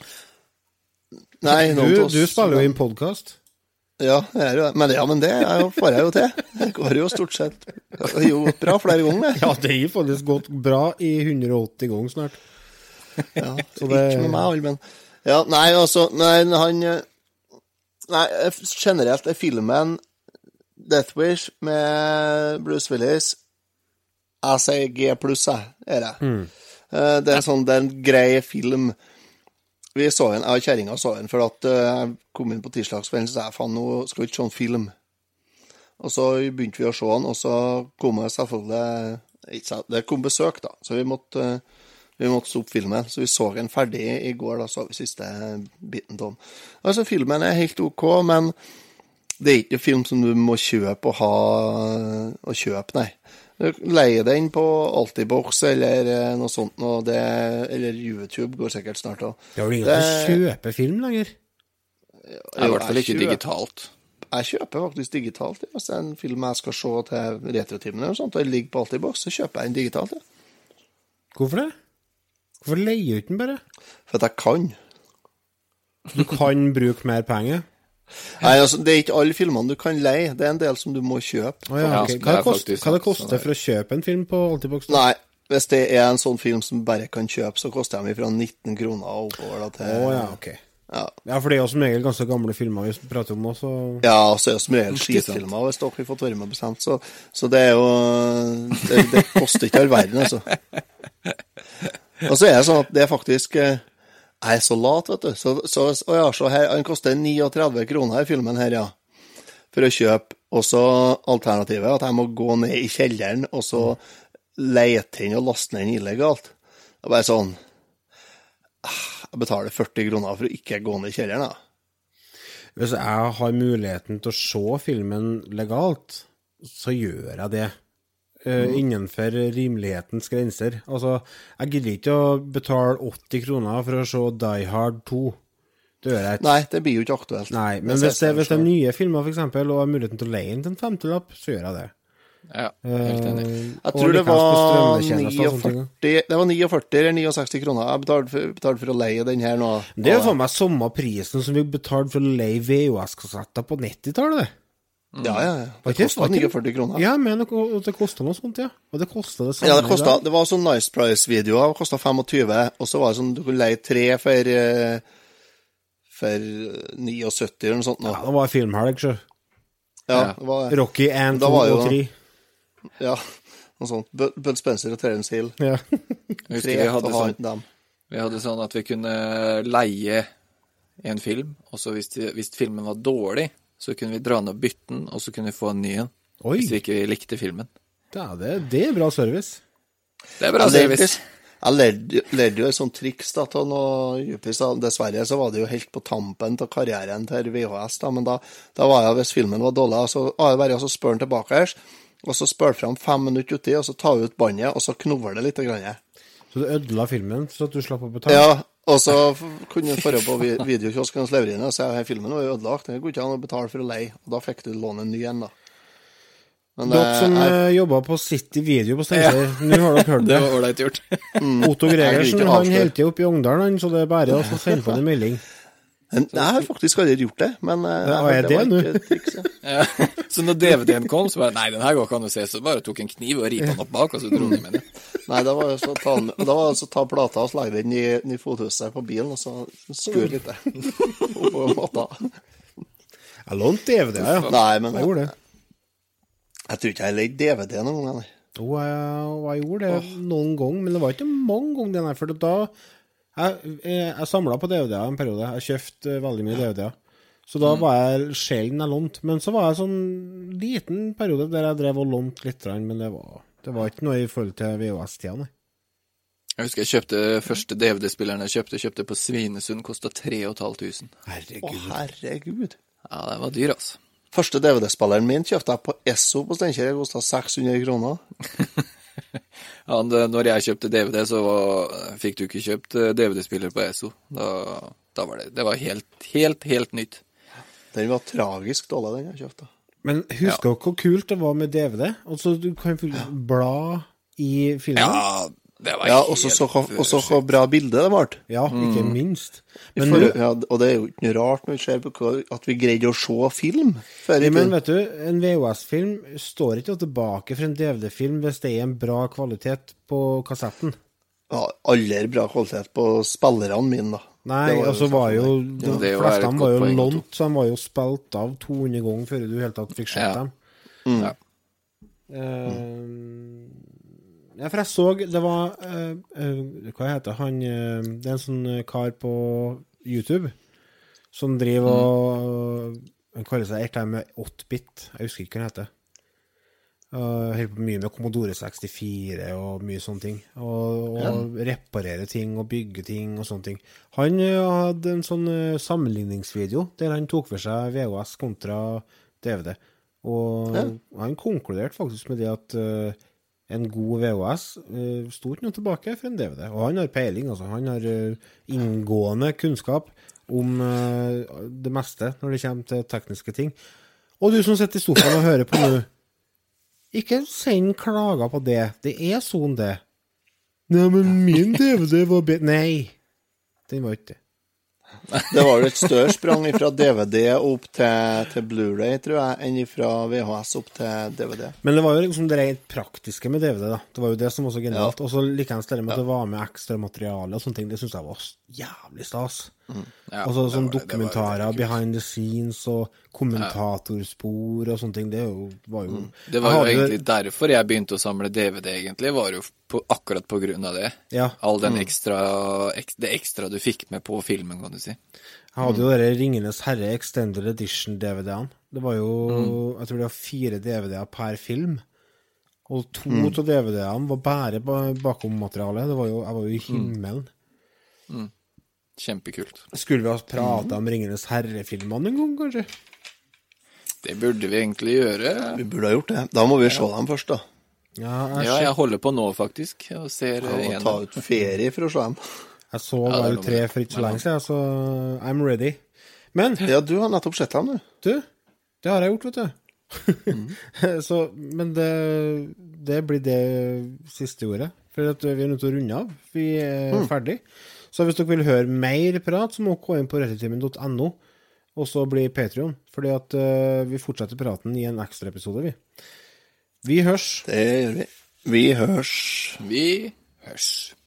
[SPEAKER 2] Nei,
[SPEAKER 1] Du, du spiller jo i en podkast.
[SPEAKER 2] Ja. Men, ja, men det jo, får jeg jo til. Det går jo stort sett jo bra flere ganger, det.
[SPEAKER 1] Ja, det har faktisk gått bra i 180 ganger snart.
[SPEAKER 2] Ja,
[SPEAKER 1] Så det-
[SPEAKER 2] Ikke med meg, alle, men Ja, nei, altså Nei, han eh, Nei, eh, generelt er filmen Death Wish med Bruce Willis Jeg sier G pluss, jeg. Er det. Mm. Det er sånn, det er en grei film. Vi så den, jeg og kjerringa så den, for at eh, jeg kom inn på tirsdagskvelden, og sa faen, nå skal vi ikke se en film. Og så begynte vi å se den, og så kom det selvfølgelig Det kom besøk, da, så vi måtte eh, vi måtte stoppe filmen, så vi så den ferdig i går. Da så vi siste biten av den. Altså, filmen er helt OK, men det er ikke en film som du må kjøpe og ha og kjøpe, nei. Du leier den på Altibox eller eh, noe sånt, noe det, eller YouTube går sikkert snart òg.
[SPEAKER 1] Det er jo ingen som kjøper film lenger.
[SPEAKER 3] er i hvert fall ikke digitalt.
[SPEAKER 2] jeg kjøper faktisk digitalt. Ja. Hvis det er en film jeg skal se til retrotimen, eller noe sånt, og jeg ligger på Altibox, så kjøper jeg den digitalt. Ja.
[SPEAKER 1] Hvorfor det? Hvorfor leier du ikke den bare?
[SPEAKER 2] For at jeg kan.
[SPEAKER 1] Du kan bruke mer penger.
[SPEAKER 2] Nei, altså, Det er ikke alle filmene du kan leie, det er en del som du må kjøpe.
[SPEAKER 1] Oh, ja,
[SPEAKER 3] okay.
[SPEAKER 1] Hva, det
[SPEAKER 3] koste,
[SPEAKER 1] hva det koster
[SPEAKER 3] det-
[SPEAKER 1] for å kjøpe en film på Altibox?
[SPEAKER 2] Nei, hvis det er en sånn film som bare kan kjøpe, så koster de fra 19 kroner og oppover da, til
[SPEAKER 1] Å ja, ok.
[SPEAKER 2] Ja.
[SPEAKER 1] Ja, for det er jo som regel ganske gamle filmer vi prater om også.
[SPEAKER 2] Ja, og så er det som regel skitfilmer, hvis dere har fått være med bestemt. Så, så det er jo Det, det koster ikke all verden, altså. Og så er det sånn at det er faktisk eh, Jeg er så lat, vet du. Så, så, å ja, så her, Den koster 39 kroner, i filmen her, ja. For å kjøpe. Og så alternativet er at jeg må gå ned i kjelleren og så lete inn og laste den inn illegalt. Det er bare sånn ah, Jeg betaler 40 kroner for å ikke gå ned i kjelleren, da.
[SPEAKER 1] Hvis jeg har muligheten til å se filmen legalt, så gjør jeg det. Eh, innenfor rimelighetens grenser. Altså, jeg gidder ikke å betale 80 kroner for å se Die Hard 2. Det gjør jeg ikke.
[SPEAKER 2] Nei, det blir jo ikke aktuelt.
[SPEAKER 1] Nei, men
[SPEAKER 2] Hvis
[SPEAKER 1] hvis det, hvis det er nye filmer, eksempel, og har muligheten til å leie inn til en femtelapp, så gjør jeg det.
[SPEAKER 3] Ja, helt enig.
[SPEAKER 1] Eh,
[SPEAKER 2] Jeg tror det var
[SPEAKER 1] strømmetjenester og sånne ting.
[SPEAKER 2] 49, det var 49 eller 69 kroner jeg betalte for, betalt for å leie den her nå.
[SPEAKER 1] Det er jo faen meg samme prisen som vi betalte for å leie VHS-kassetter på 90-tallet, det.
[SPEAKER 2] Ja, ja, ja.
[SPEAKER 1] Var
[SPEAKER 2] Det
[SPEAKER 1] ikke-
[SPEAKER 2] kosta 49 kroner.
[SPEAKER 1] Ja, men og det kosta noe sånt, ja. Og det kosta det samme.
[SPEAKER 2] Ja, det, kostet, det var sånn Nice Price-videoer, det kosta 25, og så var det sånn du kunne leie tre for eh, For 79 eller noe sånt. Nå.
[SPEAKER 1] Ja, det var filmhelg, sjø.
[SPEAKER 2] Ja,
[SPEAKER 3] Ja.
[SPEAKER 2] det var det.
[SPEAKER 1] Rocky 1,
[SPEAKER 2] Da
[SPEAKER 1] 2 og 3.
[SPEAKER 2] Ja, noe sånt. Bud Spencer og Terence Hill.
[SPEAKER 1] Ja.
[SPEAKER 2] Tre
[SPEAKER 3] vi hadde, sånn, vi hadde sånn at vi kunne leie en film, og så hvis, hvis filmen var dårlig, så kunne vi dra ned og bytte den, og så kunne vi få en ny en. Hvis vi ikke likte filmen.
[SPEAKER 1] Da, det, det er bra service.
[SPEAKER 3] Det er bra
[SPEAKER 2] Jeg lærte-
[SPEAKER 3] service.
[SPEAKER 2] Jeg lærte lærte jo et sånt triks da, til noe. Dessverre så var det jo helt på tampen av karrieren til VHS, da, men da, da var jeg, hvis filmen var dårlig, så var jeg bare å spørre den tilbake og så spørre fram fem minutter uti, og så ta ut båndet, og så knover det litt. Grann.
[SPEAKER 1] Så du ødela filmen, så at du slapp å betale?
[SPEAKER 2] Ja, og så kunne han dra på vi- videokiosken hos Leverine og si at filmen var ødelagt, det går ikke an å betale for å leie, og da fikk du låne en ny en, da. Men
[SPEAKER 1] Dere
[SPEAKER 2] eh,
[SPEAKER 1] som
[SPEAKER 2] jeg,
[SPEAKER 1] uh, jobba på City Video på Steinkjer, nå har dere hørt
[SPEAKER 3] Det
[SPEAKER 1] det.
[SPEAKER 3] var ålreit gjort.
[SPEAKER 1] Otto
[SPEAKER 2] Jeg
[SPEAKER 1] Gregersen han holder til oppe i Ongdalen, så det er bare å så sende på en melding.
[SPEAKER 2] Jeg har faktisk aldri gjort det, men eh,
[SPEAKER 1] Ja,
[SPEAKER 2] jeg
[SPEAKER 1] er
[SPEAKER 2] hørte
[SPEAKER 1] det
[SPEAKER 2] var
[SPEAKER 1] nå?
[SPEAKER 2] et triks, ja.
[SPEAKER 3] Så når DVD-en kom, så bare Nei, den her går ikke an å se. Så bare tok en kniv og ripa den opp bak, og så dro den med den.
[SPEAKER 2] Nei, det var jo ta, da var det så ta plata og legge den i, i fothuset på bilen, og så skure litt det. Oppå matta.
[SPEAKER 1] Jeg lånte DVD, ja.
[SPEAKER 2] Nei, men
[SPEAKER 1] Jeg
[SPEAKER 2] jeg,
[SPEAKER 1] gjorde det.
[SPEAKER 2] jeg tror ikke jeg leide DVD noen gang. nei.
[SPEAKER 1] Jo, jeg, jeg gjorde det noen ganger, men det var ikke mange ganger, den her, for da Jeg, jeg, jeg samla på DVD-er en periode. Jeg kjøpte eh, veldig mye DVD-er. Så da var jeg sjelden jeg lånte. Men så var jeg sånn liten periode der jeg drev og lånte litt, men det var, det var ikke noe i forhold til VHS-tida, nei.
[SPEAKER 3] Jeg husker jeg kjøpte første DVD-spilleren jeg kjøpte, kjøpte på Svinesund, kosta 3500.
[SPEAKER 2] Å,
[SPEAKER 1] Herregud.
[SPEAKER 2] herregud.
[SPEAKER 3] Ja, den var dyr, altså.
[SPEAKER 2] Første DVD-spilleren min kjøpte jeg på Esso på Steinkjer. Det kosta 600 kroner.
[SPEAKER 3] Ja, når jeg kjøpte DVD, så var, fikk du ikke kjøpt eh, DVD-spiller på ESO. Da, da var det Det var helt, helt, helt nytt.
[SPEAKER 2] Den var tragisk dårlig, den jeg kjøpte.
[SPEAKER 1] Men husker dere hvor kult det var med DVD? Altså, du kan få bla i filmen.
[SPEAKER 3] Ja,
[SPEAKER 2] Ja,
[SPEAKER 3] helt
[SPEAKER 2] og så bra bilde det ble.
[SPEAKER 1] Ja, ikke minst. Men,
[SPEAKER 2] forhold- ja, og det er jo ikke rart når vi ser på hva, at vi greide å se film før i
[SPEAKER 1] men vet du, en VHS-film står ikke tilbake for en DVD-film hvis det er en bra kvalitet på kassetten.
[SPEAKER 2] Ja, aller bra kvalitet på spillerne mine, da.
[SPEAKER 1] Nei,
[SPEAKER 2] og
[SPEAKER 1] så var jo De
[SPEAKER 3] det er
[SPEAKER 1] fleste av dem var jo lånt, så de var jo spilt av 200 ganger før du i hele tatt fikk sett
[SPEAKER 3] Ja.
[SPEAKER 1] dem.
[SPEAKER 3] Ja.
[SPEAKER 1] Eh, ja, for jeg så Det var uh, uh, Hva heter han uh, Det er en sånn kar på YouTube som driver og Han kaller seg et med 8-bit. Jeg husker ikke hva han heter. Holder på mye med Commodore 64 og mye sånne ting. Og, og reparere ting og bygge ting og sånne ting. Han hadde en sånn sammenligningsvideo der han tok for seg VHS kontra DVD. Og han konkluderte faktisk med det at en god VHS uh, sto ikke noe tilbake for en DVD. Og han har peiling, altså. Han har eh, inngående kunnskap om eh, det meste når det kommer til tekniske ting. Og du som sitter i sofaen og hører på nå, ikke send klager på det. Det er sånn, det. Nei, men min DVD var bedre Nei, den var ikke det.
[SPEAKER 2] Det var jo et større sprang fra DVD opp til, til Blu-ray, tror jeg, enn fra VHS opp til DVD.
[SPEAKER 1] Men det var jo liksom det rent praktiske med DVD, da. Det var jo det som var så genialt. Og så likeens det med at det var med ekstra materiale og sånne ting. Det syns jeg var jævlig stas.
[SPEAKER 3] Ja,
[SPEAKER 1] og sånn
[SPEAKER 3] det, det
[SPEAKER 1] dokumentarer, behind the scenes og kommentatorspor og sånne ting. Det jo, var jo
[SPEAKER 3] Mm. Det var jo
[SPEAKER 1] hadde
[SPEAKER 3] egentlig derfor jeg begynte å samle DVD, egentlig. Var jo på, akkurat på grunn av det.
[SPEAKER 1] Ja.
[SPEAKER 3] All den ekstra, ek, det ekstra du fikk med på filmen, kan du si.
[SPEAKER 1] Jeg hadde jo dere Ringenes herre Extended Edition-DVD-ene. Det var jo Jeg tror det var fire DVD-er per film. Og to av DVD-ene var bare bakom bakommateriale. Det var jo, jeg var jo i himmelen.
[SPEAKER 3] Kjempekult.
[SPEAKER 1] Skulle vi ha prata om Ringenes herre-filmene en gang, kanskje?
[SPEAKER 3] Det burde vi egentlig gjøre.
[SPEAKER 2] Vi burde ha gjort det. Da må vi se dem først, da.
[SPEAKER 1] Ja, jeg,
[SPEAKER 3] Ja, jeg holder på nå, faktisk, og ser
[SPEAKER 2] Og
[SPEAKER 3] en
[SPEAKER 2] ta ut ferie for å se dem.
[SPEAKER 1] jeg så bare
[SPEAKER 3] ja,
[SPEAKER 1] tre for ikke så lenge siden, så I'm ready. Men
[SPEAKER 2] Ja, du har nettopp sett dem, du.
[SPEAKER 1] du, det har jeg gjort, vet du. så, men det, det blir det siste ordet. For at vi er nødt til å runde av. Vi er ferdig. Så hvis dere vil høre mer prat, så må dere gå inn på rettetimen.no, og så bli Patrion. Fordi at eh, vi fortsetter praten i en ekstraepisode, vi. Vi hørs.
[SPEAKER 2] Det gjør vi. Vi hørs.
[SPEAKER 3] Vi hørs.